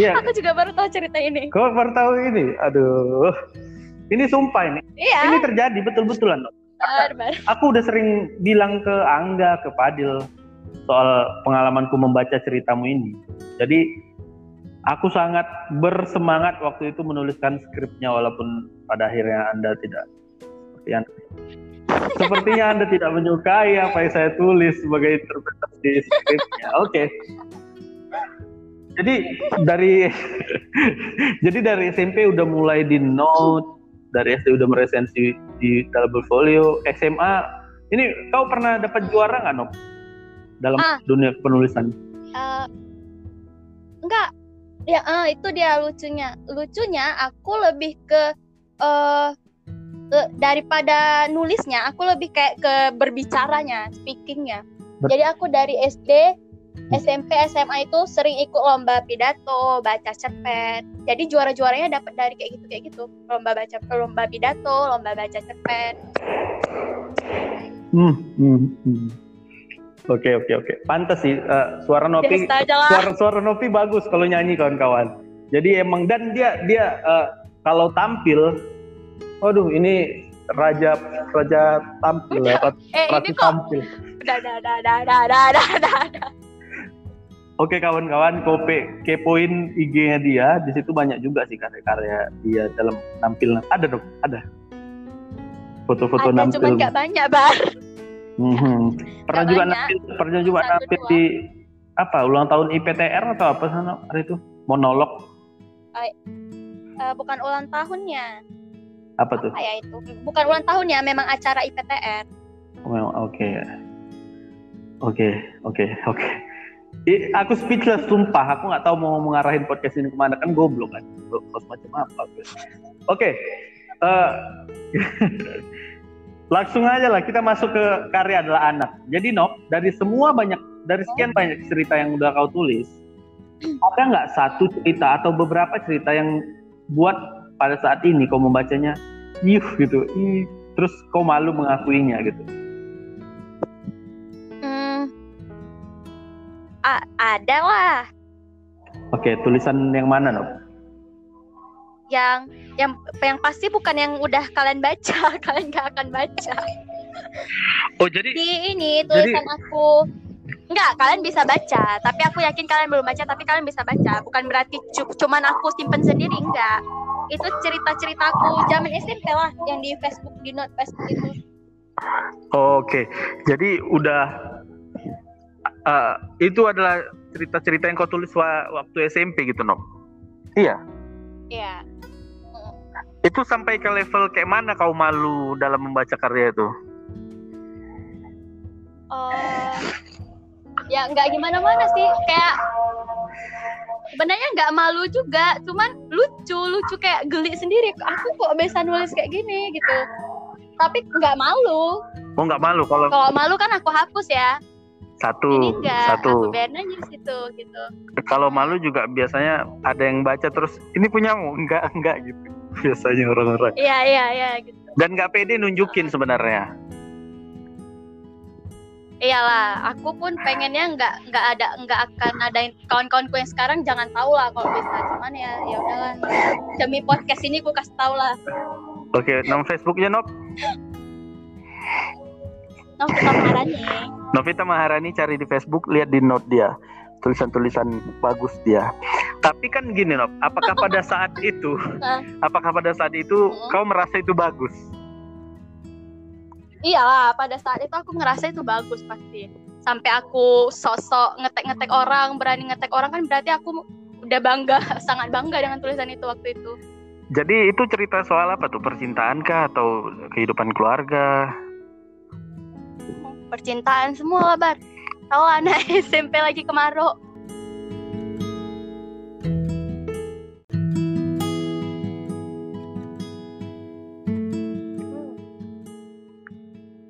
A: Iya,
B: aku juga baru tahu cerita ini
A: kau baru tahu ini. Aduh. Ini sumpah ini.
B: iya
A: Ini terjadi betul-betulan.
B: Baru
A: Aku udah sering bilang ke Angga, ke Padil soal pengalamanku membaca ceritamu ini. Jadi aku sangat bersemangat waktu itu menuliskan skripnya walaupun pada akhirnya Anda tidak seperti Anda. Sepertinya Anda tidak menyukai apa yang saya tulis sebagai interpretasi skripnya. Oke. Jadi dari *laughs* jadi dari SMP udah mulai di note, dari SD udah meresensi di dalam folio, SMA. Ini kau pernah dapat juara nggak Nok? Dalam
B: Ah.
A: dunia penulisan?
B: Eh, enggak ya eh, itu dia lucunya lucunya aku lebih ke eh ke- daripada nulisnya aku lebih kayak ke berbicaranya speakingnya
A: Ber-
B: jadi aku dari SD Hmm. SMP SMA itu sering ikut lomba pidato, baca cerpen. Jadi juara-juaranya dapat dari kayak gitu kayak gitu. Lomba baca lomba pidato, lomba baca cerpen.
A: Hmm, hmm, hmm. Oke oke oke. Pantas sih uh, suara
B: Novi,
A: Suara suara Novi bagus kalau nyanyi kawan-kawan. Jadi emang dan dia dia uh, kalau tampil, waduh ini raja raja tampil ya,
B: eh, ini kok,
A: tampil.
B: Udah, udah, udah, udah, udah, udah, udah.
A: Oke kawan-kawan, kope kepoin IG-nya dia, di situ banyak juga sih karya-karya dia dalam tampil. Ada dong, ada. Foto-foto
B: ada
A: nampil.
B: cuman nggak banyak bar
A: Mhm. Pernah
B: Nggak
A: juga
B: banyak.
A: nampil, pernah juga
B: Satu,
A: nampil di apa ulang tahun IPTR atau apa sana hari itu monolog
B: Eh, bukan ulang tahunnya
A: apa tuh?
B: apa ya itu bukan ulang tahunnya memang acara IPTR
A: Oke, oke, oke, oke. Aku speechless, sumpah. Aku nggak tahu mau mengarahin podcast ini ke mana kan goblok kan. Goblok macam apa? Oke, eh, *laughs* langsung aja lah kita masuk ke karya adalah anak. Jadi Nok, dari semua banyak dari sekian banyak cerita yang udah kau tulis, ada nggak satu cerita atau beberapa cerita yang buat pada saat ini kau membacanya, ih gitu, ih, terus kau malu mengakuinya gitu.
B: A- ada lah
A: Oke, tulisan yang mana, Nob?
C: Yang yang yang pasti bukan yang udah kalian baca, *laughs* kalian gak akan baca.
A: Oh, jadi
C: Di ini tulisan aku Enggak, kalian bisa baca, tapi aku yakin kalian belum baca, tapi kalian bisa baca. Bukan berarti cu- cuman aku simpen sendiri, enggak. Itu cerita-ceritaku zaman SMP lah, yang di Facebook, di note Facebook itu.
A: Oke, jadi udah uh, itu adalah cerita-cerita yang kau tulis wa- waktu SMP gitu, Nob? Iya.
C: Iya.
A: Itu sampai ke level kayak mana kau malu dalam membaca karya itu?
C: Oh, ya nggak gimana-mana sih, kayak sebenarnya nggak malu juga, cuman lucu, lucu kayak geli sendiri. Aku kok bisa nulis kayak gini gitu. Tapi nggak malu.
A: Oh nggak malu kalau
C: Kalau malu kan aku hapus ya.
A: Satu,
C: enggak,
A: satu.
C: aku aja situ gitu.
A: Kalau malu juga biasanya ada yang baca terus ini punyamu, enggak enggak gitu. *laughs* Biasanya orang-orang.
C: Iya iya iya gitu.
A: Dan nggak pede nunjukin sebenarnya.
C: Iyalah, aku pun pengennya nggak nggak ada nggak akan ada kawan-kawanku yang sekarang jangan tahu lah kalau bisa. Cuman ya ya udahlah. Demi podcast ini aku kasih tahu lah.
A: Oke, nama Facebooknya Nov. *laughs*
C: Novita Maharani.
A: Novita Maharani cari di Facebook, lihat di note dia. Tulisan-tulisan bagus dia. Tapi kan gini Nov, apakah pada saat itu, *laughs* apakah pada saat itu
C: Hmm.
A: kau merasa itu bagus?
C: Iyalah, pada saat itu aku ngerasa itu bagus pasti. Sampai aku sosok ngetek-ngetek orang, berani ngetek orang kan berarti aku udah bangga, *laughs* sangat bangga dengan tulisan itu waktu itu.
A: Jadi itu cerita soal apa tuh? Percintaan kah atau kehidupan keluarga?
C: Percintaan semua lah, Bar. Tahu anak *laughs* SMP lagi kemarau.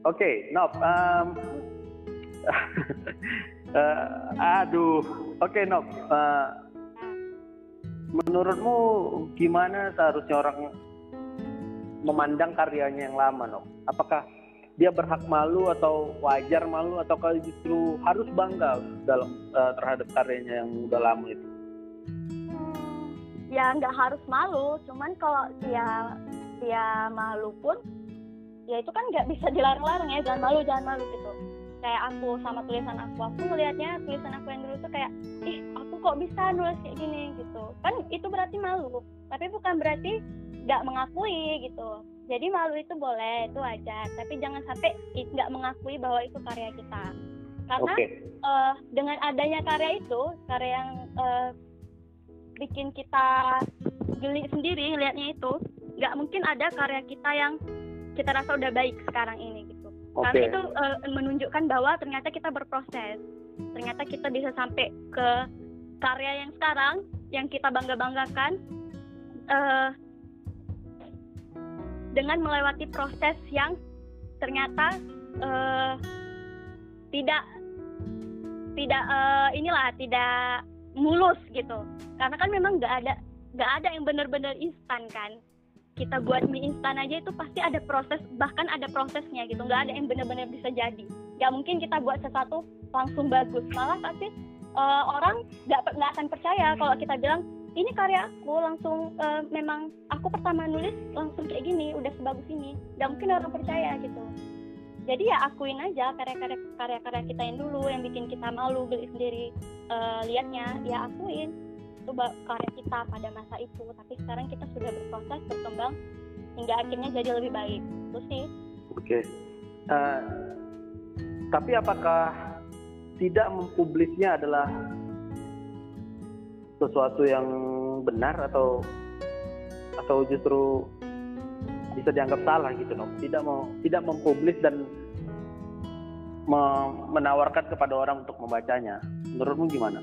A: Oke, Nov. um, *laughs* eh, aduh, oke Nov. eh, menurutmu gimana seharusnya orang memandang karyanya yang lama, Nov? Apakah dia berhak malu atau wajar malu atau kalau justru harus bangga dalam eh, terhadap karyanya yang udah lama itu?
C: ya nggak harus malu cuman kalau dia dia malu pun ya itu kan nggak bisa dilarang-larang ya jangan malu jangan malu gitu. Kayak aku sama tulisan aku aku ngelihatnya tulisan aku yang dulu tuh kayak ih aku kok bisa nulis kayak gini? gitu. Kan itu berarti malu tapi bukan berarti nggak mengakui gitu jadi malu itu boleh itu wajar. Tapi jangan sampai nggak mengakui bahwa itu karya kita. Karena
A: Oke,
C: eh, dengan adanya karya itu karya yang eh, bikin kita geli sendiri lihatnya itu nggak mungkin ada karya kita yang kita rasa udah baik sekarang ini gitu.
A: Oke,
C: karena itu eh, menunjukkan bahwa ternyata kita berproses. Ternyata kita bisa sampai ke karya yang sekarang yang kita bangga banggakan eh, dengan melewati proses yang ternyata eh, tidak tidak eh, inilah tidak mulus gitu. Karena kan memang nggak ada nggak ada yang benar-benar instan kan. Kita buat mie instan aja itu pasti ada proses bahkan ada prosesnya gitu. Nggak ada yang benar-benar bisa jadi. Nggak mungkin kita buat sesuatu langsung bagus. Malah pasti eh, orang nggak nggak akan percaya kalau kita bilang ini karya aku langsung eh, memang aku pertama nulis langsung kayak gini udah sebagus ini. Nggak mungkin orang percaya gitu. Jadi ya akuin aja karya-karya karya-karya kita yang dulu yang bikin kita malu geli sendiri eh, liatnya ya akuin. Itu karya kita pada masa itu tapi sekarang kita sudah berproses berkembang hingga akhirnya jadi lebih baik. Itu sih.
A: Oke. Eh, tapi apakah tidak mempublisnya adalah sesuatu yang benar atau atau justru bisa dianggap salah gitu Nok? Tidak mau tidak mempublis dan me- menawarkan kepada orang untuk membacanya. Menurutmu gimana?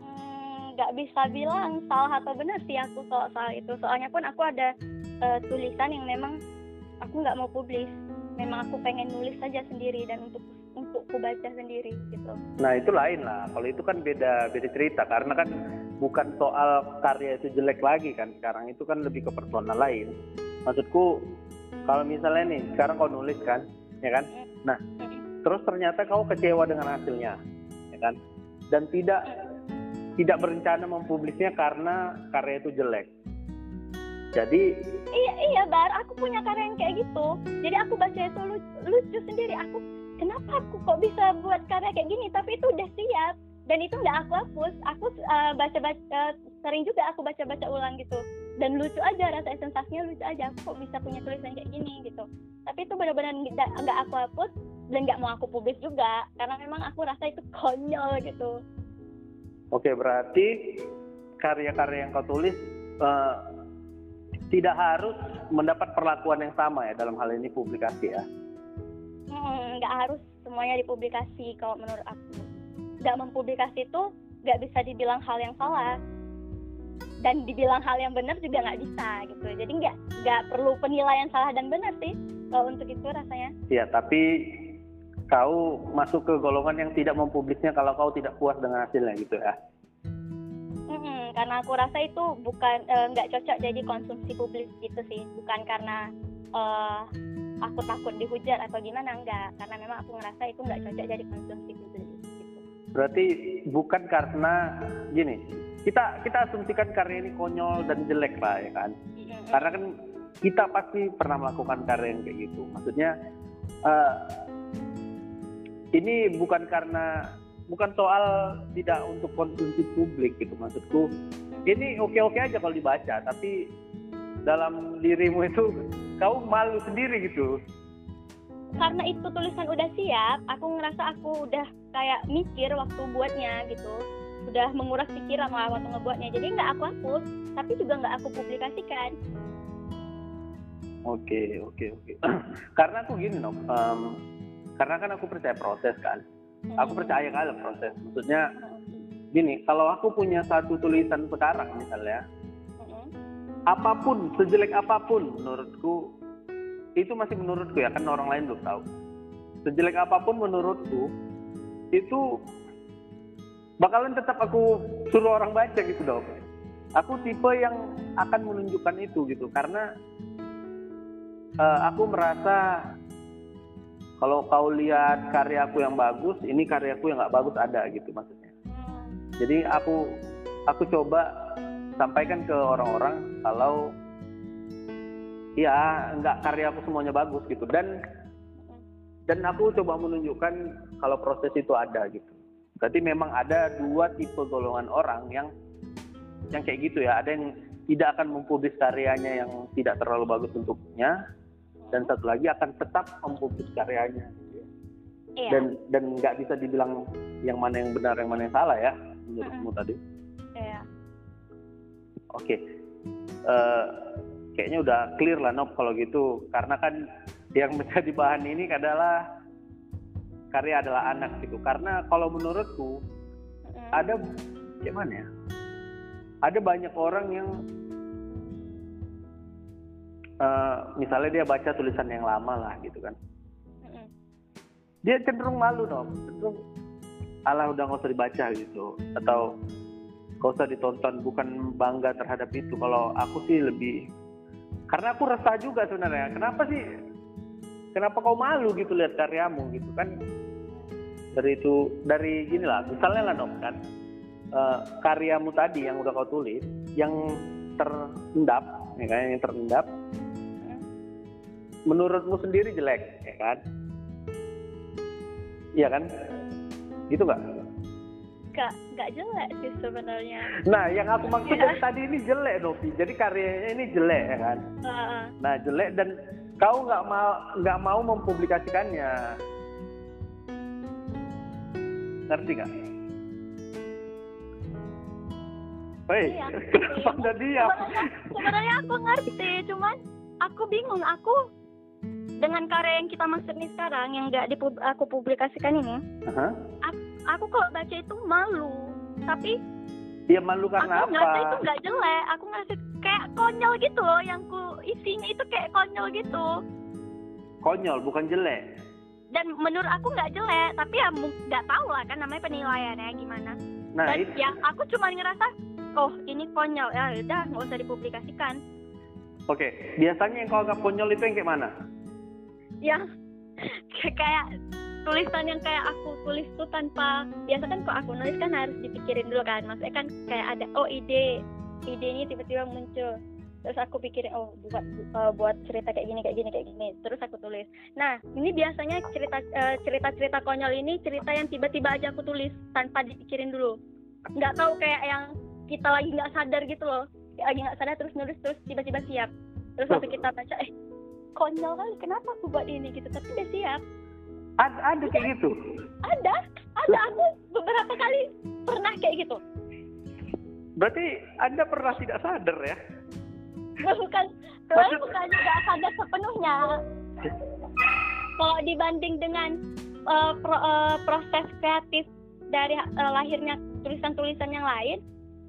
C: Hmm, nggak bisa bilang salah atau benar sih aku soal soal itu soalnya pun aku ada eh, tulisan yang memang aku nggak mau publis memang aku pengen nulis saja sendiri dan untuk untuk ku baca sendiri gitu
A: Nah itu lain lah. Kalau itu kan beda beda cerita karena kan bukan soal karya itu jelek lagi kan. Sekarang itu kan lebih ke personal lain. Maksudku kalau misalnya nih sekarang kau nulis kan, ya kan? Nah terus ternyata kau kecewa dengan hasilnya, ya kan? Dan tidak tidak berencana mempublisnya karena karya itu jelek. Jadi
C: iya iya bar aku punya karya yang kayak gitu jadi aku baca itu lucu, lucu sendiri aku kenapa aku kok bisa buat karya kayak gini? Tapi itu udah siap. Dan itu nggak aku hapus. Aku uh, baca baca sering juga aku baca baca ulang gitu. Dan lucu aja rasa sensasinya lucu aja. Aku kok bisa punya tulisan kayak gini gitu. Tapi itu benar-benar nggak aku hapus dan nggak mau aku publis juga. Karena memang aku rasa itu konyol gitu.
A: Oke berarti karya-karya yang kau tulis uh, tidak harus mendapat perlakuan yang sama ya dalam hal ini publikasi ya?
C: Hmm, nggak harus semuanya dipublikasi kalau menurut aku. Nggak mempublikasi itu nggak bisa dibilang hal yang salah dan dibilang hal yang benar juga nggak bisa gitu. Jadi nggak nggak perlu penilaian salah dan benar sih kalau untuk itu rasanya.
A: Iya, tapi kau masuk ke golongan yang tidak mempublisnya kalau kau tidak puas dengan hasilnya gitu ya?
C: karena aku rasa itu bukan eh, nggak uh, cocok jadi konsumsi publik gitu sih bukan karena uh, aku takut dihujat atau gimana enggak. Karena memang aku ngerasa itu nggak cocok jadi konsumsi gitu.
A: berarti bukan karena gini kita kita asumsikan karya ini konyol dan jelek lah ya kan? Karena kan kita pasti pernah melakukan karya yang kayak gitu. Maksudnya uh, ini bukan karena bukan soal tidak untuk konsumsi publik gitu maksudku. Ini oke oke aja kalau dibaca tapi dalam dirimu itu kau malu sendiri gitu.
C: Karena itu tulisan udah siap aku ngerasa aku udah kayak mikir waktu buatnya gitu. Udah menguras pikiran lah waktu ngebuatnya. Jadi nggak aku hapus tapi juga nggak aku publikasikan.
A: Oke oke oke. *clears throat* Karena aku gini no um, karena kan aku percaya proses kan. Aku percaya kali proses. Maksudnya gini kalau aku punya satu tulisan sekarang misalnya apa pun sejelek apa pun menurutku itu masih menurutku ya kan orang lain belum tahu. Sejelek apa pun menurutku itu bakalan tetap aku suruh orang baca gitu dong aku tipe yang akan menunjukkan itu gitu karena uh, aku merasa kalau kau lihat karyaku yang bagus ini karyaku yang nggak bagus ada gitu maksudnya. Jadi aku aku coba sampaikan ke orang-orang kalau ya nggak karyaku semuanya bagus gitu. Dan dan aku coba menunjukkan kalau proses itu ada gitu. Berarti memang ada dua tipe golongan orang yang yang kayak gitu ya. Ada yang tidak akan mempublis karyanya yang tidak terlalu bagus untuknya dan satu lagi akan tetap mempublis karyanya gitu ya. Iya. dan dan nggak bisa dibilang yang mana yang benar yang mana yang salah ya menurutmu uh tadi.
C: Iya
A: oke. Okay. uh, eh, kayaknya udah clear lah Nop kalau gitu. Karena kan yang *laughs* menjadi bahan ini adalah karya adalah anak gitu. Karena kalau menurutku uh ada gimana ya? Ada banyak orang yang uh, misalnya dia baca tulisan yang lama lah gitu kan. Dia cenderung malu dong cenderung Allah udah nggak usah dibaca gitu. Atau nggak usah ditonton bukan bangga terhadap itu. Kalau aku sih lebih karena aku resah juga sebenarnya. Kenapa sih kenapa kau malu gitu lihat karyamu gitu kan? Dari itu dari gini lah misalnya lah dong kan uh, karyamu tadi yang udah kau tulis yang terendap ya kan yang terendap menurutmu sendiri jelek ya kan? Iya kan? Gitu nggak
C: Gak, gak jelek sih sebenarnya.
A: Nah, yang aku maksud ya. tadi ini jelek, Novi. Jadi karyanya ini jelek, ya kan? Uh. Nah, jelek dan kau nggak mau nggak mau mempublikasikannya. Ngerti nggak? Hei, iya, kenapa anda diam?
C: Sebenarnya aku ngerti, cuman aku bingung. Aku dengan karya yang kita maksud nih sekarang yang nggak aku publikasikan ini uh-huh. aku, aku kalau baca itu malu. Tapi
A: dia malu karena
C: aku apa? itu nggak jelek. Aku ngasih kayak konyol gitu loh yang ku isinya itu kayak konyol gitu.
A: Konyol bukan jelek.
C: Dan menurut aku nggak jelek tapi ya nggak tahu lah kan namanya penilaiannya gimana. Nah, dan itu. ya aku cuma ngerasa oh ini konyol. Ya udah nggak usah dipublikasikan.
A: Oke biasanya yang kalau nggak konyol itu yang kayak mana?
C: Yang *laughs* kayak tulisan yang kayak aku tulis tuh tanpa biasa kan kok aku nulis kan harus dipikirin dulu kan. Maksudnya kan kayak ada oh ide idenya tiba-tiba muncul. Terus aku pikirin oh buat uh, buat cerita kayak gini kayak gini kayak gini. Terus aku tulis. Nah ini biasanya cerita uh, cerita cerita konyol ini cerita yang tiba-tiba aja aku tulis tanpa dipikirin dulu. Nggak tahu kayak yang kita lagi nggak sadar gitu loh. Kayak lagi nggak sadar terus nulis terus tiba-tiba siap. Terus waktu kita baca eh konyol kali kenapa aku buat ini? Gitu. Tapi udah siap
A: ada ada kayak gitu.
C: Ada ada. Aku beberapa kali pernah kayak gitu.
A: Berarti anda pernah tidak sadar ya?
C: Bukan. Maksud... bukan tidak sadar sepenuhnya. Kalau dibanding dengan uh, pro, uh, proses kreatif dari uh, lahirnya tulisan-tulisan yang lain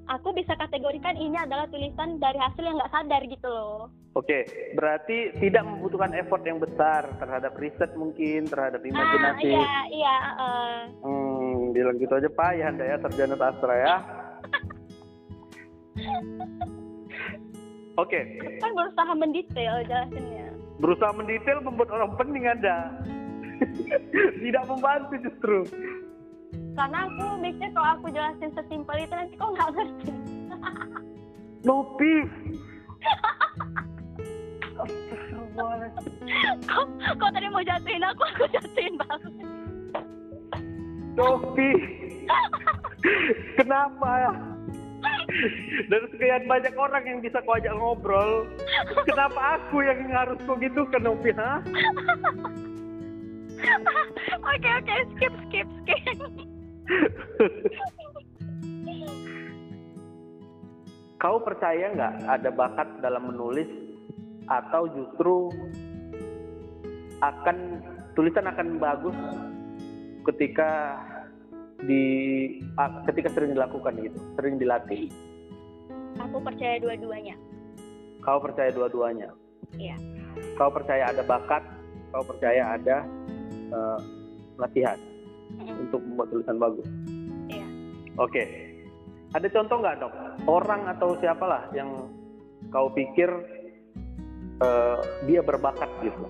C: aku bisa kategorikan ini adalah tulisan dari hasil yang nggak sadar gitu loh.
A: Oke, berarti tidak membutuhkan effort yang besar terhadap riset mungkin, terhadap ah, imajinasi.
C: Ah, iya, iya. Uh...
A: Hmm, bilang gitu aja Pak ya, Anda ya, sarjana sastra ya. *laughs* Oke. Okay.
C: Kan berusaha mendetail jelasinnya.
A: Berusaha mendetail membuat orang pening Anda. *laughs* tidak membantu justru
C: karena aku mikir kalau aku jelasin sesimpel itu nanti kok nggak ngerti. *laughs*
A: Nopi *laughs*
C: kok, kok tadi mau jatuhin aku? Aku jatuhin banget.
A: Nopi kenapa ya? Dari sekian banyak orang yang bisa kau ajak ngobrol. Kenapa aku yang harus kau gitu ke Nopi ha? *laughs*
C: Oke oke skip skip skip
A: Kau percaya nggak ada bakat dalam menulis atau justru akan tulisan akan bagus ketika di ketika sering dilakukan gitu, sering dilatih?
C: Aku percaya dua-duanya.
A: Kau percaya dua-duanya?
C: Iya.
A: Kau percaya ada bakat, kau percaya ada uh, latihan? Untuk membuat tulisan bagus.
C: Iya.
A: Oke. Ada contoh nggak dok? Orang atau siapalah yang kau pikir uh, dia berbakat gitu?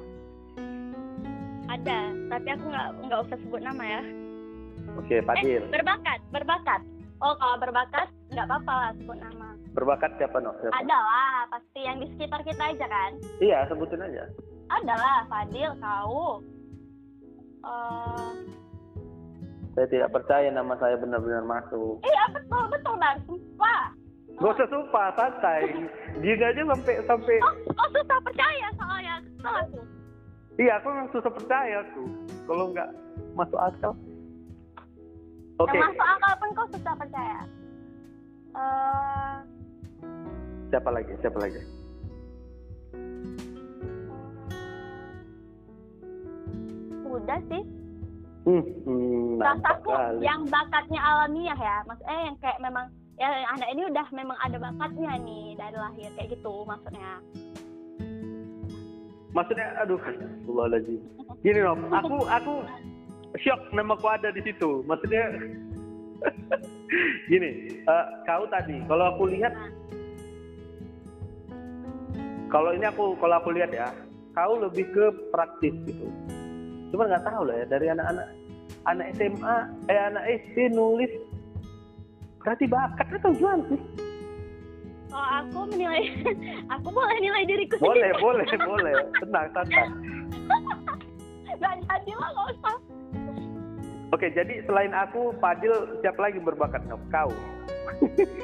C: Ada, tapi aku nggak nggak usah sebut nama ya.
A: Oke, Pak
C: eh, Berbakat, berbakat. Oh, kalau berbakat nggak apa-apa lah sebut nama.
A: Berbakat siapa? Siapa?
C: Ada lah, pasti yang di sekitar kita aja kan?
A: Iya, sebutin aja.
C: Ada lah, Fadil, kau. Uh,
A: saya tidak percaya nama saya benar-benar masuk.
C: Iya betul betul bang, sumpah.
A: Gak usah sumpah, santai. Gini aja sampai sampai.
C: Oh, oh susah percaya soalnya, kesel aku.
A: Iya, aku memang susah percaya tuh. Kalau nggak masuk akal.
C: Oke. Okay. masuk akal pun kau susah percaya. Uh...
A: Siapa lagi? Siapa lagi?
C: Udah sih.
A: Hmm, hmm,
C: rasaku yang bakatnya alamiah ya, maksudnya eh, yang kayak memang ya anak ini udah memang ada bakatnya nih dari lahir kayak gitu maksudnya.
A: Maksudnya, aduh, lagi. Gini loh, aku aku shock namaku ada di situ. Maksudnya, *laughs* gini, uh, kau tadi, kalau aku lihat, kalau ini aku kalau aku lihat ya, kau lebih ke praktis gitu cuma nggak tahu lah ya dari anak-anak anak SMA eh anak SD nulis berarti bakat atau gimana sih
C: oh aku menilai *laughs* aku boleh nilai diriku
A: boleh sendiri. boleh boleh *laughs* tenang tenang *laughs*
C: nggak jadi lah usah
A: Oke, jadi selain aku, Fadil siapa lagi berbakat? Kau.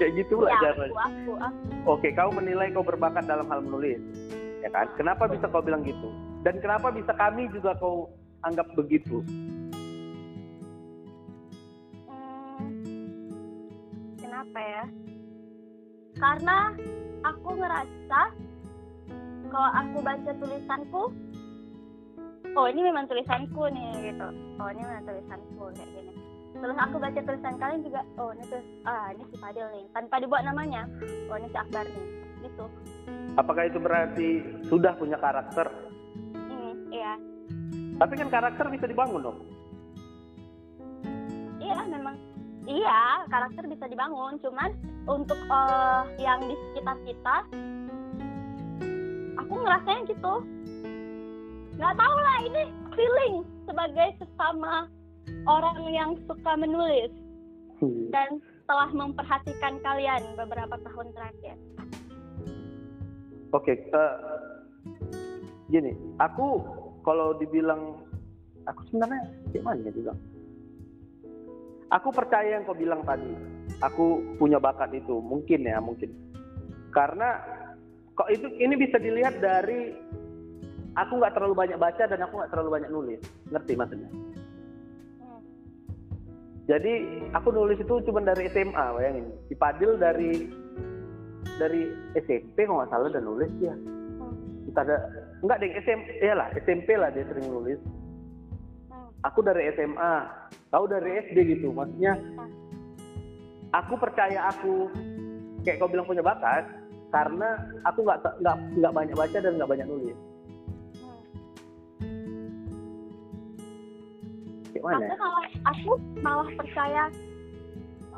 A: Kayak gitu lah
C: ya, aku, aku, aku.
A: Oke, kau menilai kau berbakat dalam hal menulis. Ya kan? Kenapa bisa kau bilang gitu? Dan kenapa bisa kami juga kau anggap begitu?
C: Hmm, kenapa ya? Karena aku ngerasa kalau aku baca tulisanku, oh ini memang tulisanku nih gitu. Oh ini memang tulisanku kayak gini. Terus aku baca tulisan kalian juga, oh ini tuh, ah ini si Fadil nih, tanpa dibuat namanya. Oh ini si Akbar nih, gitu.
A: Apakah itu berarti sudah punya karakter?
C: Hmm, iya.
A: Tapi kan karakter bisa dibangun dong.
C: Iya memang. Iya karakter bisa dibangun. Cuman untuk uh, yang di sekitar kita, aku ngerasain gitu. Gak tau lah ini feeling sebagai sesama orang yang suka menulis
A: Hmm.
C: dan telah memperhatikan kalian beberapa tahun terakhir?
A: Oke, eh, gini, aku kalau dibilang aku sebenarnya gimana ya bilang? Aku percaya yang kau bilang tadi. Aku punya bakat itu, mungkin ya, mungkin. Karena kok itu ini bisa dilihat dari aku nggak terlalu banyak baca dan aku nggak terlalu banyak nulis. Ngerti maksudnya?
C: Hmm.
A: Jadi aku nulis itu cuma dari SMA, bayangin. Si Padil dari dari SMP kalau nggak salah udah nulis dia.
C: Hmm.
A: Kita ada enggak deh SMP, ya lah SMP lah dia sering nulis.
C: Hmm.
A: Aku dari SMA, kau dari SD gitu. Maksudnya aku percaya aku kayak kau bilang punya bakat karena aku nggak nggak nggak banyak baca dan nggak banyak nulis.
C: Hmm.
A: Kayak mana?
C: Aku malah aku malah percaya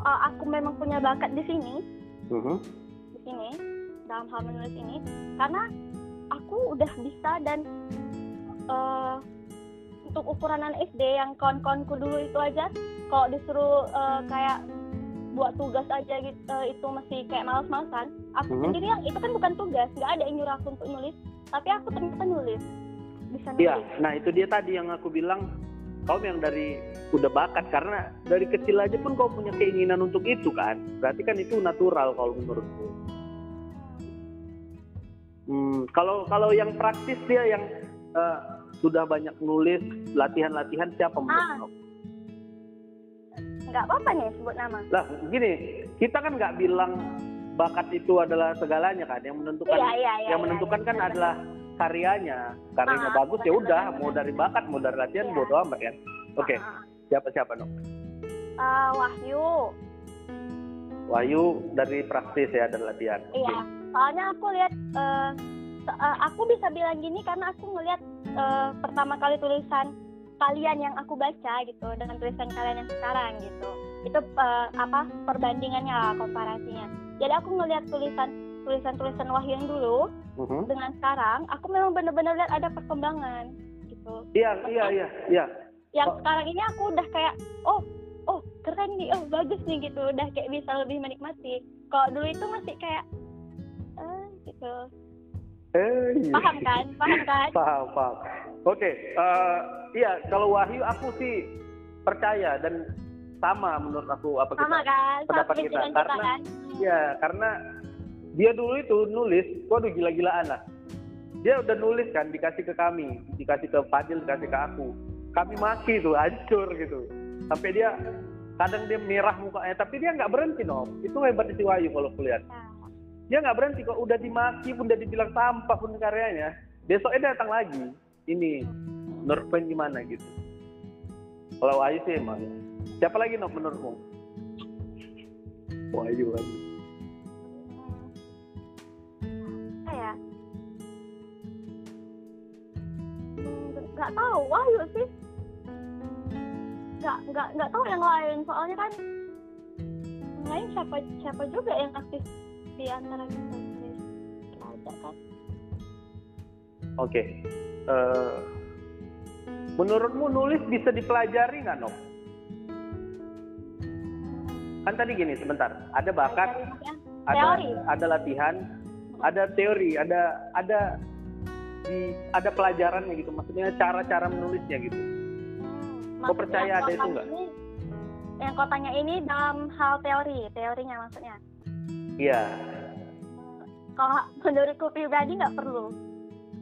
C: uh, aku memang punya bakat di sini,
A: Mhm.
C: di sini dalam hal menulis ini karena aku udah bisa dan uh, untuk ukuran anak SD yang kawan-kawanku dulu itu aja kalau disuruh uh, kayak buat tugas aja gitu uh, itu masih kayak males-malesan aku
A: Mhm.
C: sendiri yang itu kan bukan tugas nggak ada yang nyuruh aku untuk nulis tapi aku ternyata nulis bisa nulis
A: Iya, nah itu dia tadi yang aku bilang kau yang dari udah bakat karena dari kecil aja pun kau punya keinginan untuk itu kan. Berarti kan itu natural kalau menurutku. Hmm, kalau kalau yang praktis dia yang eh, sudah banyak nulis latihan-latihan siapa menurut
C: Ah. nggak apa-apa nih sebut nama
A: Lah gini, kita kan nggak bilang bakat itu adalah segalanya kan. Yang menentukan
C: iya iya iya
A: yang
C: iya,
A: menentukan
C: iya,
A: kan
C: benar.
A: adalah karyanya. Karyanya
C: Ah,
A: bagus ya udah, mau dari bakat, mau dari latihan,
C: Iya.
A: bodo amat kan. Oke,
C: Ah,
A: siapa siapa no?
C: ah. Eh, Wahyu
A: Wahyu dari praktis ya dari latihan.
C: Iya, soalnya aku lihat eh, aku bisa bilang gini karena aku ngelihat eh, pertama kali tulisan kalian yang aku baca gitu dengan tulisan kalian yang sekarang gitu. Itu eh, apa perbandingannya lah, komparasinya. Jadi aku ngelihat tulisan tulisan-tulisan Wahyu yang dulu
A: Mhm.
C: dengan sekarang, aku memang benar-benar lihat ada perkembangan gitu.
A: Iya iya iya iya.
C: Yang
A: Oh.
C: sekarang ini aku udah kayak oh oh keren nih, oh bagus nih gitu, udah kayak bisa lebih menikmati. Kalau dulu itu masih kayak gitu.
A: Eh, iya.
C: Paham kan? Paham kan? *laughs*
A: Paham paham. Oke, eh, iya kalau Wahyu aku sih percaya dan sama menurut aku apa kita.
C: Sama kan?
A: pendapat
C: Sama
A: kita, karena-
C: kan?
A: Iya karena dia dulu itu nulis, waduh gila-gilaan lah. Dia udah nulis kan dikasih ke kami, dikasih ke Fadil, dikasih ke aku. Kami maki tuh *laughs* hancur gitu. Sampai dia kadang dia merah mukanya, tapi dia nggak berhenti no. Itu hebatnya si Wahyu kalau kulihat.
C: Nah,
A: dia nggak berhenti kok. Udah dimaki pun udah dibilang sampah pun karyanya. Besoknya datang lagi. Ini poin gimana gitu. Kalau Wahyu sih emang siapa lagi no menurutmu? Wahyu Wahyu.
C: Apa ya? Hmm, Nggak tahu, Wahyu sih. Nggak nggak nggak tahu yang lain, soalnya kan yang lain siapa siapa juga yang aktif di antara kita ada kan?
A: oke Eh, menurutmu nulis bisa dipelajari nggak no kan tadi gini sebentar ada bakat ada
C: Teori.
A: ada latihan ada teori ada ada di ada pelajarannya gitu maksudnya cara-cara menulisnya gitu
C: hmm,
A: Kau percaya ada itu nggak?
C: Yang kau tanya ini dalam hal teori, teorinya maksudnya.
A: Iya
C: Kalau menurutku pribadi nggak perlu.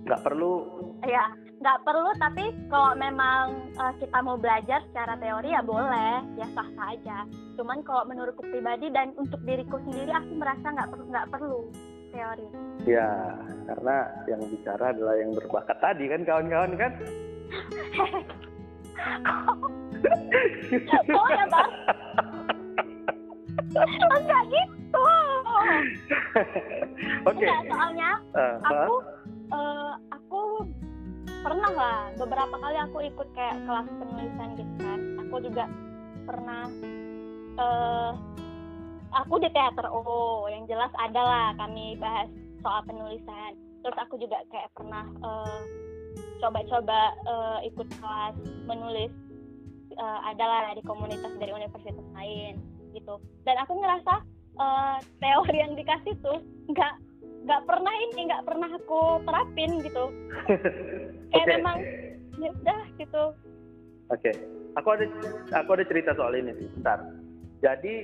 A: nggak perlu
C: Ya, nggak perlu. Tapi kalau memang eh, kita mau belajar secara teori ya boleh, ya sah saja. Cuman kalau menurutku pribadi dan untuk diriku sendiri, aku merasa nggak perlu nggak perlu teori.
A: ya karena yang bicara adalah yang berbakat tadi kan kawan-kawan kan *laughs*
C: Oh ya bang, *laughs* enggak gitu.
A: Oke.
C: Enggak, soalnya
A: Eh,
C: aku eh, aku pernah lah beberapa kali aku ikut kayak kelas penulisan gitu kan. Aku juga pernah eh aku di teater oh yang jelas ada lah kami bahas soal penulisan. Terus aku juga kayak pernah eh,
B: coba-coba uh, ikut kelas menulis uh, adalah di komunitas dari universitas lain gitu. Dan aku ngerasa uh, teori yang dikasih tuh nggak nggak pernah ini nggak pernah aku terapin gitu. *laughs* Kayak okay. memang ya udah gitu.
A: Oke. Okay. aku ada aku ada cerita soal ini sih bentar. Jadi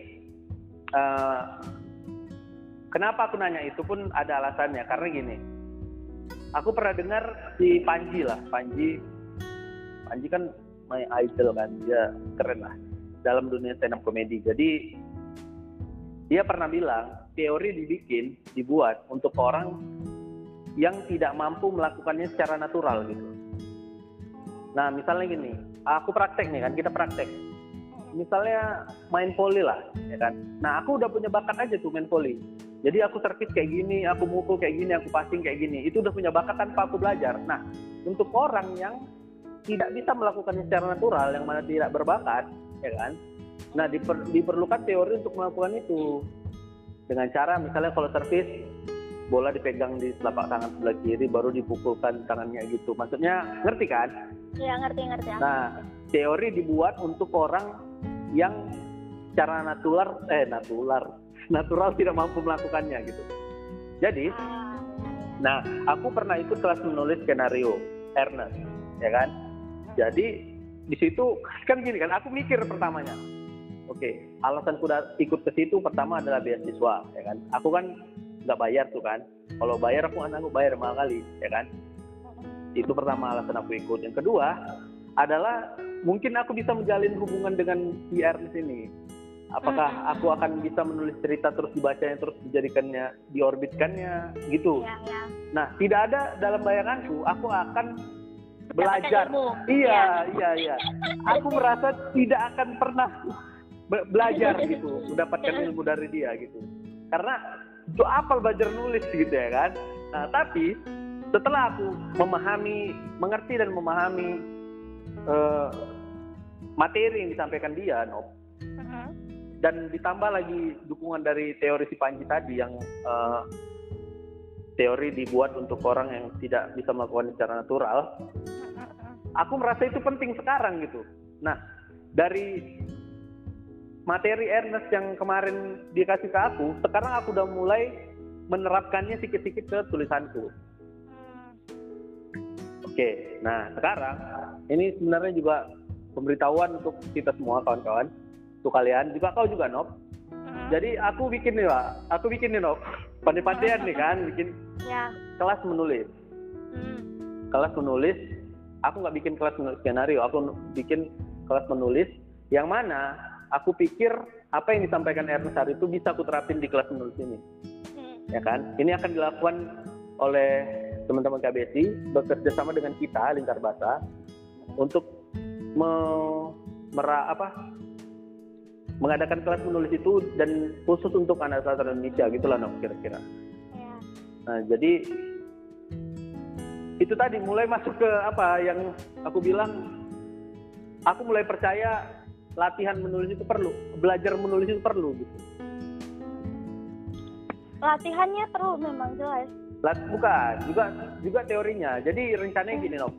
A: uh, kenapa aku nanya itu pun ada alasannya. Karena gini aku pernah dengar si Panji lah. Panji Panji kan my idol kan. Dia keren lah. Dalam dunia stand up comedy jadi dia pernah bilang teori dibikin dibuat untuk orang yang tidak mampu melakukannya secara natural gitu. Nah misalnya gini aku praktek nih kan kita praktek. Misalnya main volley lah ya kan? Nah aku udah punya bakat aja tuh main volley jadi aku servis kayak gini aku mukul kayak gini aku passing kayak gini. Itu udah punya bakat tanpa aku belajar. Nah untuk orang yang tidak bisa melakukannya secara natural yang mana tidak berbakat ya kan nah diper, diperlukan teori untuk melakukan itu. Dengan cara misalnya kalau servis bola dipegang di telapak tangan sebelah kiri baru dipukulkan tangannya gitu. Maksudnya ngerti kan?
B: Iya ngerti ngerti.
A: Nah teori dibuat untuk orang yang secara natural eh natural natural tidak mampu melakukannya gitu. Jadi ah. nah aku pernah ikut kelas menulis skenario Ernest ya kan? Jadi di situ kan gini kan, aku mikir pertamanya. Oke, okay, alasan kuda ikut ke situ pertama adalah beasiswa, ya kan. Aku kan nggak bayar tuh kan. Kalau bayar aku anak aku bayar mahal kali, ya kan. Itu pertama alasan aku ikut. Yang kedua adalah mungkin aku bisa menjalin hubungan dengan PR di sini. Apakah hmm. aku akan bisa menulis cerita terus dibacanya terus dijadikannya diorbitkannya gitu. Ya, ya. Nah, tidak ada dalam bayanganku aku akan belajar. Iya, iya, iya. Aku merasa tidak akan pernah be belajar gitu, mendapatkan ilmu dari dia gitu. Karena itu apa belajar nulis gitu ya kan. Nah, tapi setelah aku memahami, mengerti dan memahami uh, materi yang disampaikan dia, no, uh-huh. dan ditambah lagi dukungan dari teori si Panji tadi yang uh, teori dibuat untuk orang yang tidak bisa melakukan secara natural aku merasa itu penting sekarang gitu nah dari materi Ernest yang kemarin dikasih ke aku sekarang aku udah mulai menerapkannya sedikit-sedikit ke tulisanku. Oke nah sekarang ini sebenarnya juga pemberitahuan untuk kita semua kawan-kawan. Untuk kalian juga kau juga Nop hmm. jadi aku bikin nih pak. Aku bikin nih Nop pandai-pandaian nih kan bikin ya. kelas menulis. Hmm. kelas menulis aku nggak bikin kelas menulis skenario. Aku bikin kelas menulis yang mana aku pikir apa yang disampaikan Ernest hari itu bisa aku terapin di kelas menulis ini hmm. ya kan ini akan dilakukan oleh teman-teman KBSI bekerja sama dengan kita lingkar bahasa untuk me, mera, apa mengadakan kelas menulis itu dan khusus untuk anak sastra Indonesia gitulah no kira-kira. Ya. Nah jadi itu tadi mulai masuk ke apa yang aku bilang aku mulai percaya latihan menulis itu perlu belajar menulis itu perlu gitu.
B: Latihannya perlu memang jelas.
A: Lat, bukan juga juga teorinya. Jadi rencananya gini loh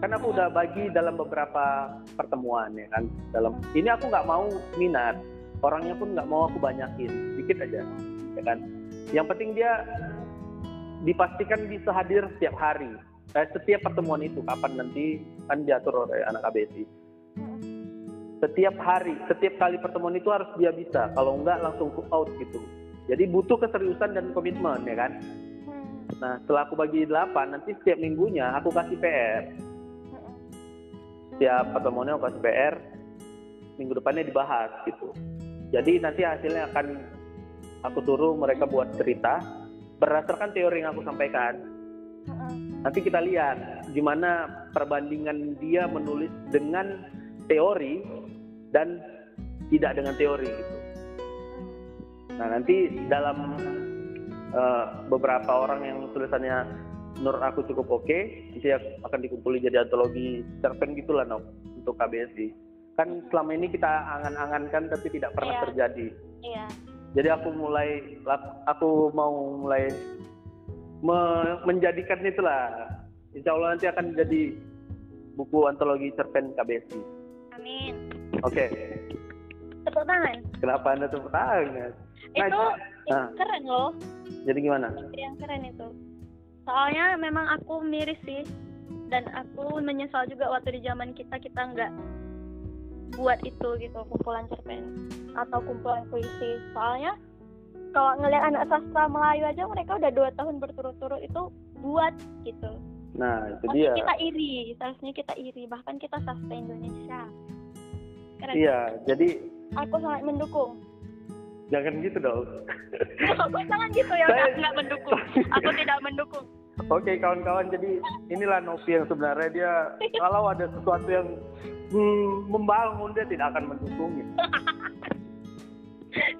A: kan aku udah bagi dalam beberapa pertemuan ya kan? Dalam ini aku nggak mau minat. Orangnya pun nggak mau aku banyakin. Dikit aja ya kan? Yang penting dia dipastikan bisa hadir setiap hari. Eh, setiap pertemuan itu kapan nanti kan diatur oleh anak KBSI setiap hari setiap kali pertemuan itu harus dia bisa. Kalau enggak langsung out gitu. Jadi butuh keseriusan dan komitmen ya kan? Nah setelah aku bagi delapan nanti setiap minggunya aku kasih PR setiap pertemuannya aku kasih PR minggu depannya dibahas gitu. Jadi nanti hasilnya akan aku suruh mereka buat cerita berdasarkan teori yang aku sampaikan. Nanti kita lihat gimana perbandingan dia menulis dengan teori dan tidak dengan teori gitu. Nah nanti dalam uh, beberapa orang yang tulisannya menurut aku cukup oke, okay, nanti akan dikumpuli jadi antologi cerpen gitulah no untuk KBSI. Kan selama ini kita angan-angankan tapi tidak pernah iya. terjadi. Iya jadi aku mulai aku mau mulai me, menjadikan itulah Insya Allah nanti akan jadi buku antologi cerpen KBSI.
C: Amin.
A: Oke,
C: Tepuk tangan.
A: kenapa anda tepuk tangan?
C: Itu
A: Nah.
C: keren loh.
A: Jadi gimana?
C: Yang keren itu. Soalnya memang aku miris sih. Dan aku menyesal juga waktu di zaman kita kita nggak buat itu gitu kumpulan cerpen atau kumpulan puisi. Soalnya kalau ngeliat anak sastra Melayu aja mereka udah dua tahun berturut-turut itu buat gitu.
A: Nah, itu dia.
C: kita iri, seharusnya kita iri. Bahkan kita sastra Indonesia. Keren.
A: Iya, jadi
C: Aku sangat mendukung.
A: jangan gitu dong. *laughs*
C: Aku jangan gitu ya,
A: Saya-
C: nggak mendukung. Aku tidak mendukung.
A: Oke kawan-kawan, jadi inilah Novi yang sebenarnya dia kalau ada sesuatu yang hmm, membangun dia tidak akan mendukung. *laughs*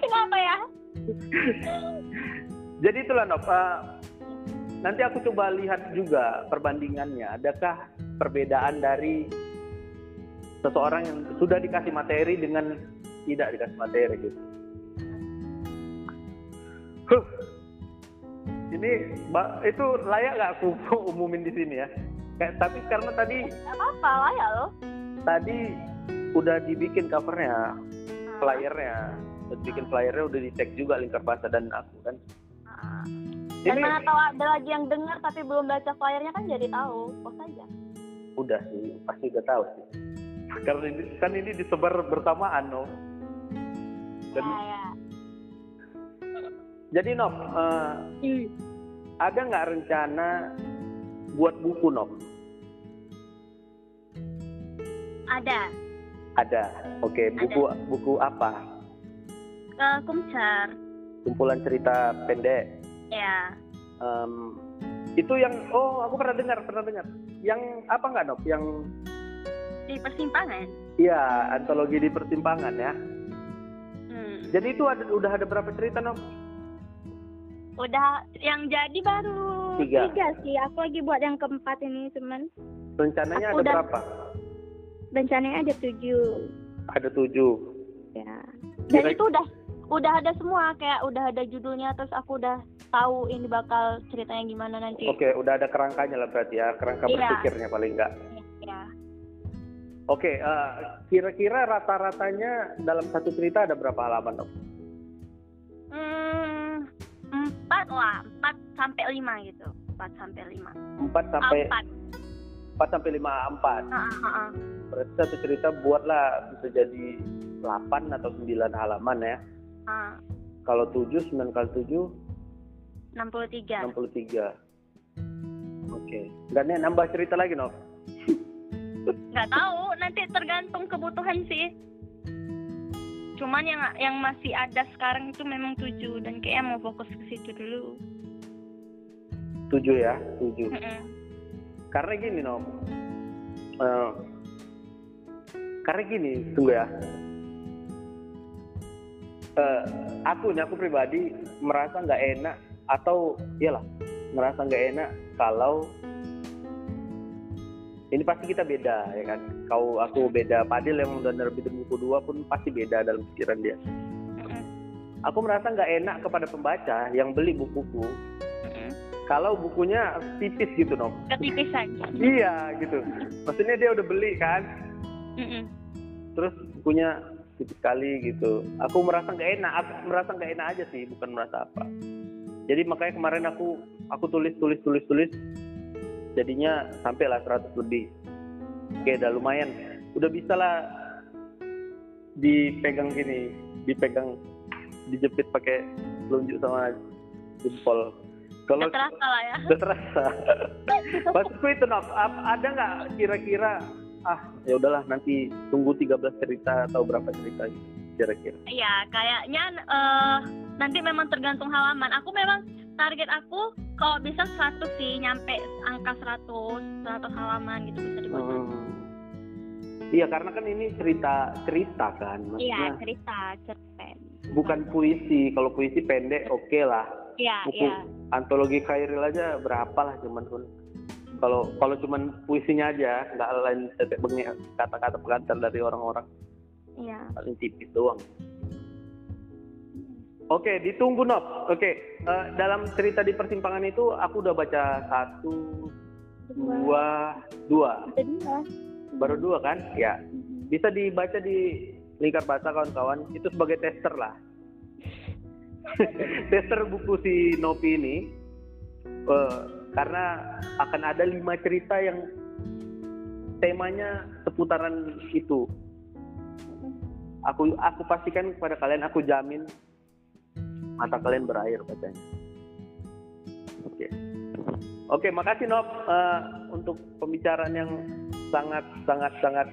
C: Kenapa ya? *laughs*
A: Jadi itulah Nov. eh, nanti aku coba lihat juga perbandingannya. Adakah perbedaan dari seseorang yang sudah dikasih materi dengan tidak dikasih materi gitu. Huh. Ini Mbak, itu layak nggak aku *laughs* umumin di sini ya? Kayak, tapi karena tadi
C: Gak apa-apa lah ya lo.
A: tadi udah dibikin covernya, flyernya, udah dibikin flyernya udah dicek juga lingkar bahasa dan aku kan.
C: Ah. Dan
A: Ini
C: mana tahu ada lagi yang dengar tapi belum baca flyernya kan jadi tahu. Kok saja.
A: udah sih, pasti udah tahu sih. Karena ini, kan ini disebar bersamaan, no. Dan,
C: Ya, ya.
A: Jadi, Nop, eh,
C: Hmm.
A: ada nggak rencana buat buku, Nop?
C: Ada.
A: Ada. Oke, buku buku apa?
C: Kumcar.
A: Kumpulan cerita pendek.
C: Ya.
A: Em, itu yang oh aku pernah dengar pernah dengar yang apa nggak Nop yang
C: Di persimpangan.
A: Iya, antologi di persimpangan ya.
C: Hmm.
A: Jadi itu ada, udah ada berapa cerita, Nop?
C: Udah yang jadi baru
A: Tiga.
C: sih. Aku lagi buat yang keempat ini cuman
A: Rencananya
C: Aku
A: ada
C: udah-
A: berapa?
C: rencananya ada tujuh.
A: Ada tujuh.
C: Ya. Dan
A: Kira-
C: itu udah udah ada semua kayak udah ada judulnya terus aku udah tahu ini bakal ceritanya gimana nanti.
A: Oke, udah ada kerangkanya lah berarti ya, kerangka
C: Iya.
A: berpikirnya paling enggak.
C: Ya.
A: Oke, eh, kira-kira rata-ratanya dalam satu cerita ada berapa halaman, Nop?
C: Hmm, empat lah, empat sampai lima gitu, empat sampai lima.
A: Empat sampai
C: Empat.
A: empat sampai lima empat. Berarti satu cerita buatlah bisa jadi 8 atau 9 halaman ya.
C: Ah,
A: Kalau 7, 9 kali 7,
C: 63.
A: 63. Oke. Dan ya, nambah cerita lagi, Nov?
C: Nggak tahu, nanti tergantung kebutuhan sih. Cuman yang yang masih ada sekarang itu memang tujuh dan kayaknya mau fokus ke situ dulu.
A: 7 ya, 7.
C: Mm-mm.
A: Karena gini, Nov. Eh, karena gini, tunggu ya. Eh, aku nih, aku pribadi merasa nggak enak atau iyalah merasa nggak enak kalau ini pasti kita beda ya kan? Kau aku beda Padil yang udah nerbitin buku dua pun pasti beda dalam pikiran dia. Aku merasa nggak enak kepada pembaca yang beli bukuku. Kalau bukunya tipis gitu Nom
C: Ketipisan.
A: iya gitu. Maksudnya dia udah beli kan?
C: Mm-mm.
A: terus bukunya tipis sekali gitu. Aku merasa nggak enak aku merasa nggak enak aja sih bukan merasa apa. Jadi makanya kemarin aku aku tulis tulis tulis tulis jadinya sampai lah 100 lebih. Oke udah lumayan. Udah bisa lah dipegang gini dipegang dijepit pakai telunjuk sama jempol. Kalau
C: terasa lah ya.
A: udah terasa. Maksudku itu Nov, ap- ada nggak kira-kira ah ya udahlah nanti tunggu 13 cerita atau berapa cerita gitu kira-kira?
C: Iya, kayaknya eh, nanti memang tergantung halaman. Aku memang target aku kalau bisa 100 sih, nyampe angka 100, 100 halaman gitu bisa dibuat.
A: Hmm. Iya karena kan ini cerita cerita kan
C: Iya,
A: maksudnya
C: cerita, cerpen.
A: bukan puisi kalau puisi pendek oke lah
C: Iya,
A: buku
C: iya.
A: antologi Khairil aja berapa lah cuman pun kalau kalau cuman puisinya aja nggak lain bengek kata-kata pengantar dari orang-orang
C: Iya.
A: paling tipis doang. Oke, ditunggu Nop. Oke, eh, dalam cerita di persimpangan itu aku udah baca satu, dua dua.
B: Ya.
A: baru dua kan? Ya. Bisa dibaca di lingkar bahasa kawan-kawan. Itu sebagai tester lah. *laughs* Tester buku si Nopi ini eh, karena akan ada lima cerita yang temanya seputaran itu. Aku aku pastikan kepada kalian aku jamin mata kalian berair bacanya oke oke makasih Nop eh, untuk pembicaraan yang sangat sangat sangat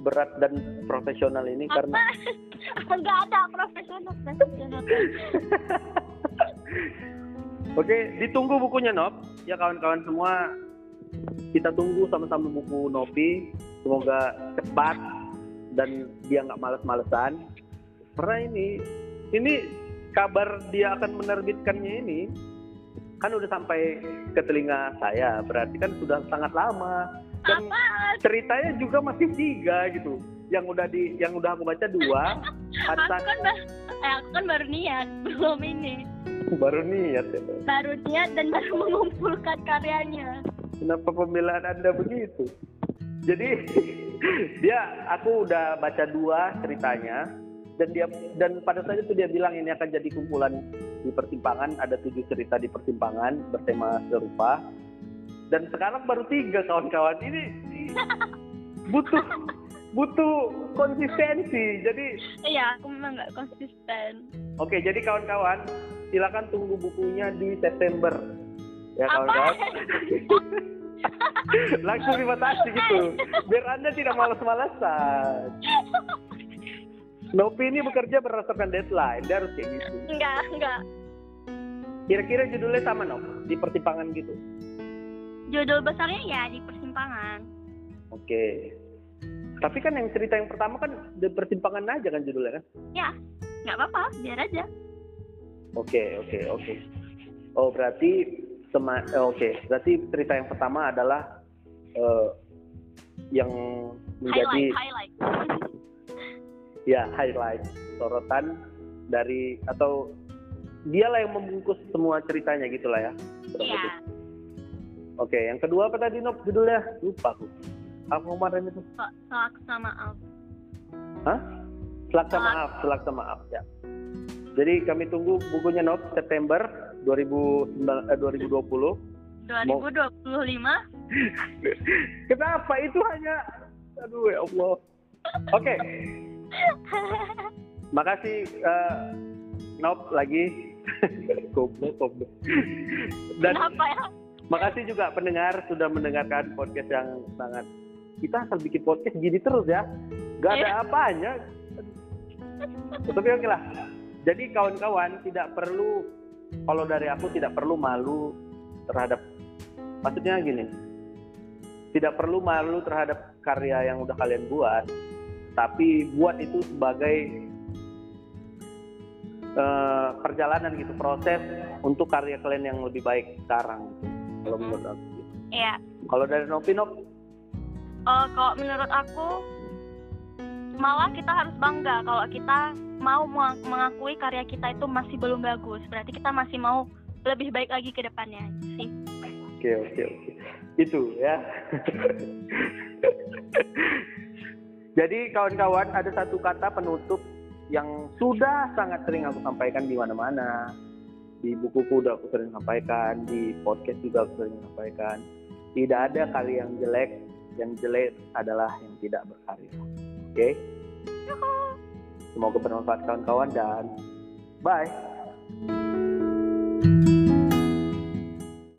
A: berat dan profesional ini karena *laughs*
B: Enggak ada profesional profesional. *laughs*
A: Oke, ditunggu bukunya Nop. Ya kawan-kawan semua, kita tunggu sama-sama buku Nopi. Semoga cepat dan dia nggak males-malesan. Karena ini, ini kabar dia akan menerbitkannya ini kan udah sampai ke telinga saya. Berarti kan sudah sangat lama. Dan
B: Apaan?
A: ceritanya juga masih tiga gitu. Yang udah di, yang udah aku baca dua. *laughs*
B: Aku kan ba- eh, aku kan baru niat *laughs* belum ini.
A: baru niat ya.
B: Baru niat dan baru *laughs* mengumpulkan karyanya.
A: Kenapa pembelaan Anda begitu? Jadi dia aku udah baca dua ceritanya dan dia dan pada saat itu dia bilang ini akan jadi kumpulan di persimpangan ada tujuh cerita di persimpangan bertema serupa. Dan sekarang baru tiga kawan-kawan. Ini butuh butuh konsistensi. Jadi
B: Iya, aku memang nggak konsisten.
A: oke jadi kawan-kawan silakan tunggu bukunya di September. Ya kawan-kawan. *laughs* Langsung dibatasi gitu. Biar anda tidak malas-malasan *laughs* Nopi ini bekerja berdasarkan deadline dia harus kayak gitu
B: Enggak, enggak.
A: kira-kira judulnya sama Nop di pertimpangan gitu
B: Judul besarnya ya di persimpangan.
A: oke tapi kan yang cerita yang pertama kan di persimpangan aja kan judulnya kan
B: Ya, nggak apa-apa, biar aja.
A: oke oke oke oh berarti sema eh, oke berarti cerita yang pertama adalah eh, yang menjadi
B: Highlight, highlight.
A: Ya highlight sorotan dari atau dialah yang membungkus semua ceritanya gitulah ya.
B: Iya.
A: Oke, yang kedua apa tadi Nop judulnya? Lupa aku. Apa kemarin itu?
B: Soal sama Al.
A: Hah?
B: Selak-
A: maaf, selaksa maaf ya. Jadi kami tunggu bukunya Nop September 2009, eh, 2020.
B: 2025. *laughs*
A: Kenapa itu hanya aduh ya Allah. Oke, *laughs* makasih eh, Nop lagi. *laughs* goblok, goblok. Dan
B: Kenapa ya?
A: Makasih juga pendengar sudah mendengarkan podcast yang sangat kita asal bikin podcast gini terus ya. Gak ada
B: Iya.
A: apanya. Tapi oke lah. Jadi kawan-kawan tidak perlu kalau dari aku tidak perlu malu terhadap maksudnya gini. Tidak perlu malu terhadap karya yang udah kalian buat. Tapi buat itu sebagai eh, perjalanan gitu, proses untuk karya kalian yang lebih baik sekarang. gitu. Kalau menurut aku.
B: Iya.
A: Kalau dari Nopi Nop,
B: Oh, kalau menurut aku malah kita harus bangga kalau kita mau meng- mengakui karya kita itu masih belum bagus. Berarti kita masih mau lebih baik lagi ke depannya sih.
A: Oke oke oke. Itu ya. *laughs* Jadi kawan-kawan ada satu kata penutup yang sudah sangat sering aku sampaikan di mana-mana. Di bukuku udah aku sering sampaikan, di podcast juga aku sering sampaikan. Tidak ada karya yang jelek, yang jelek adalah yang tidak berkarya. Oke? Semoga bermanfaat kawan-kawan dan bye.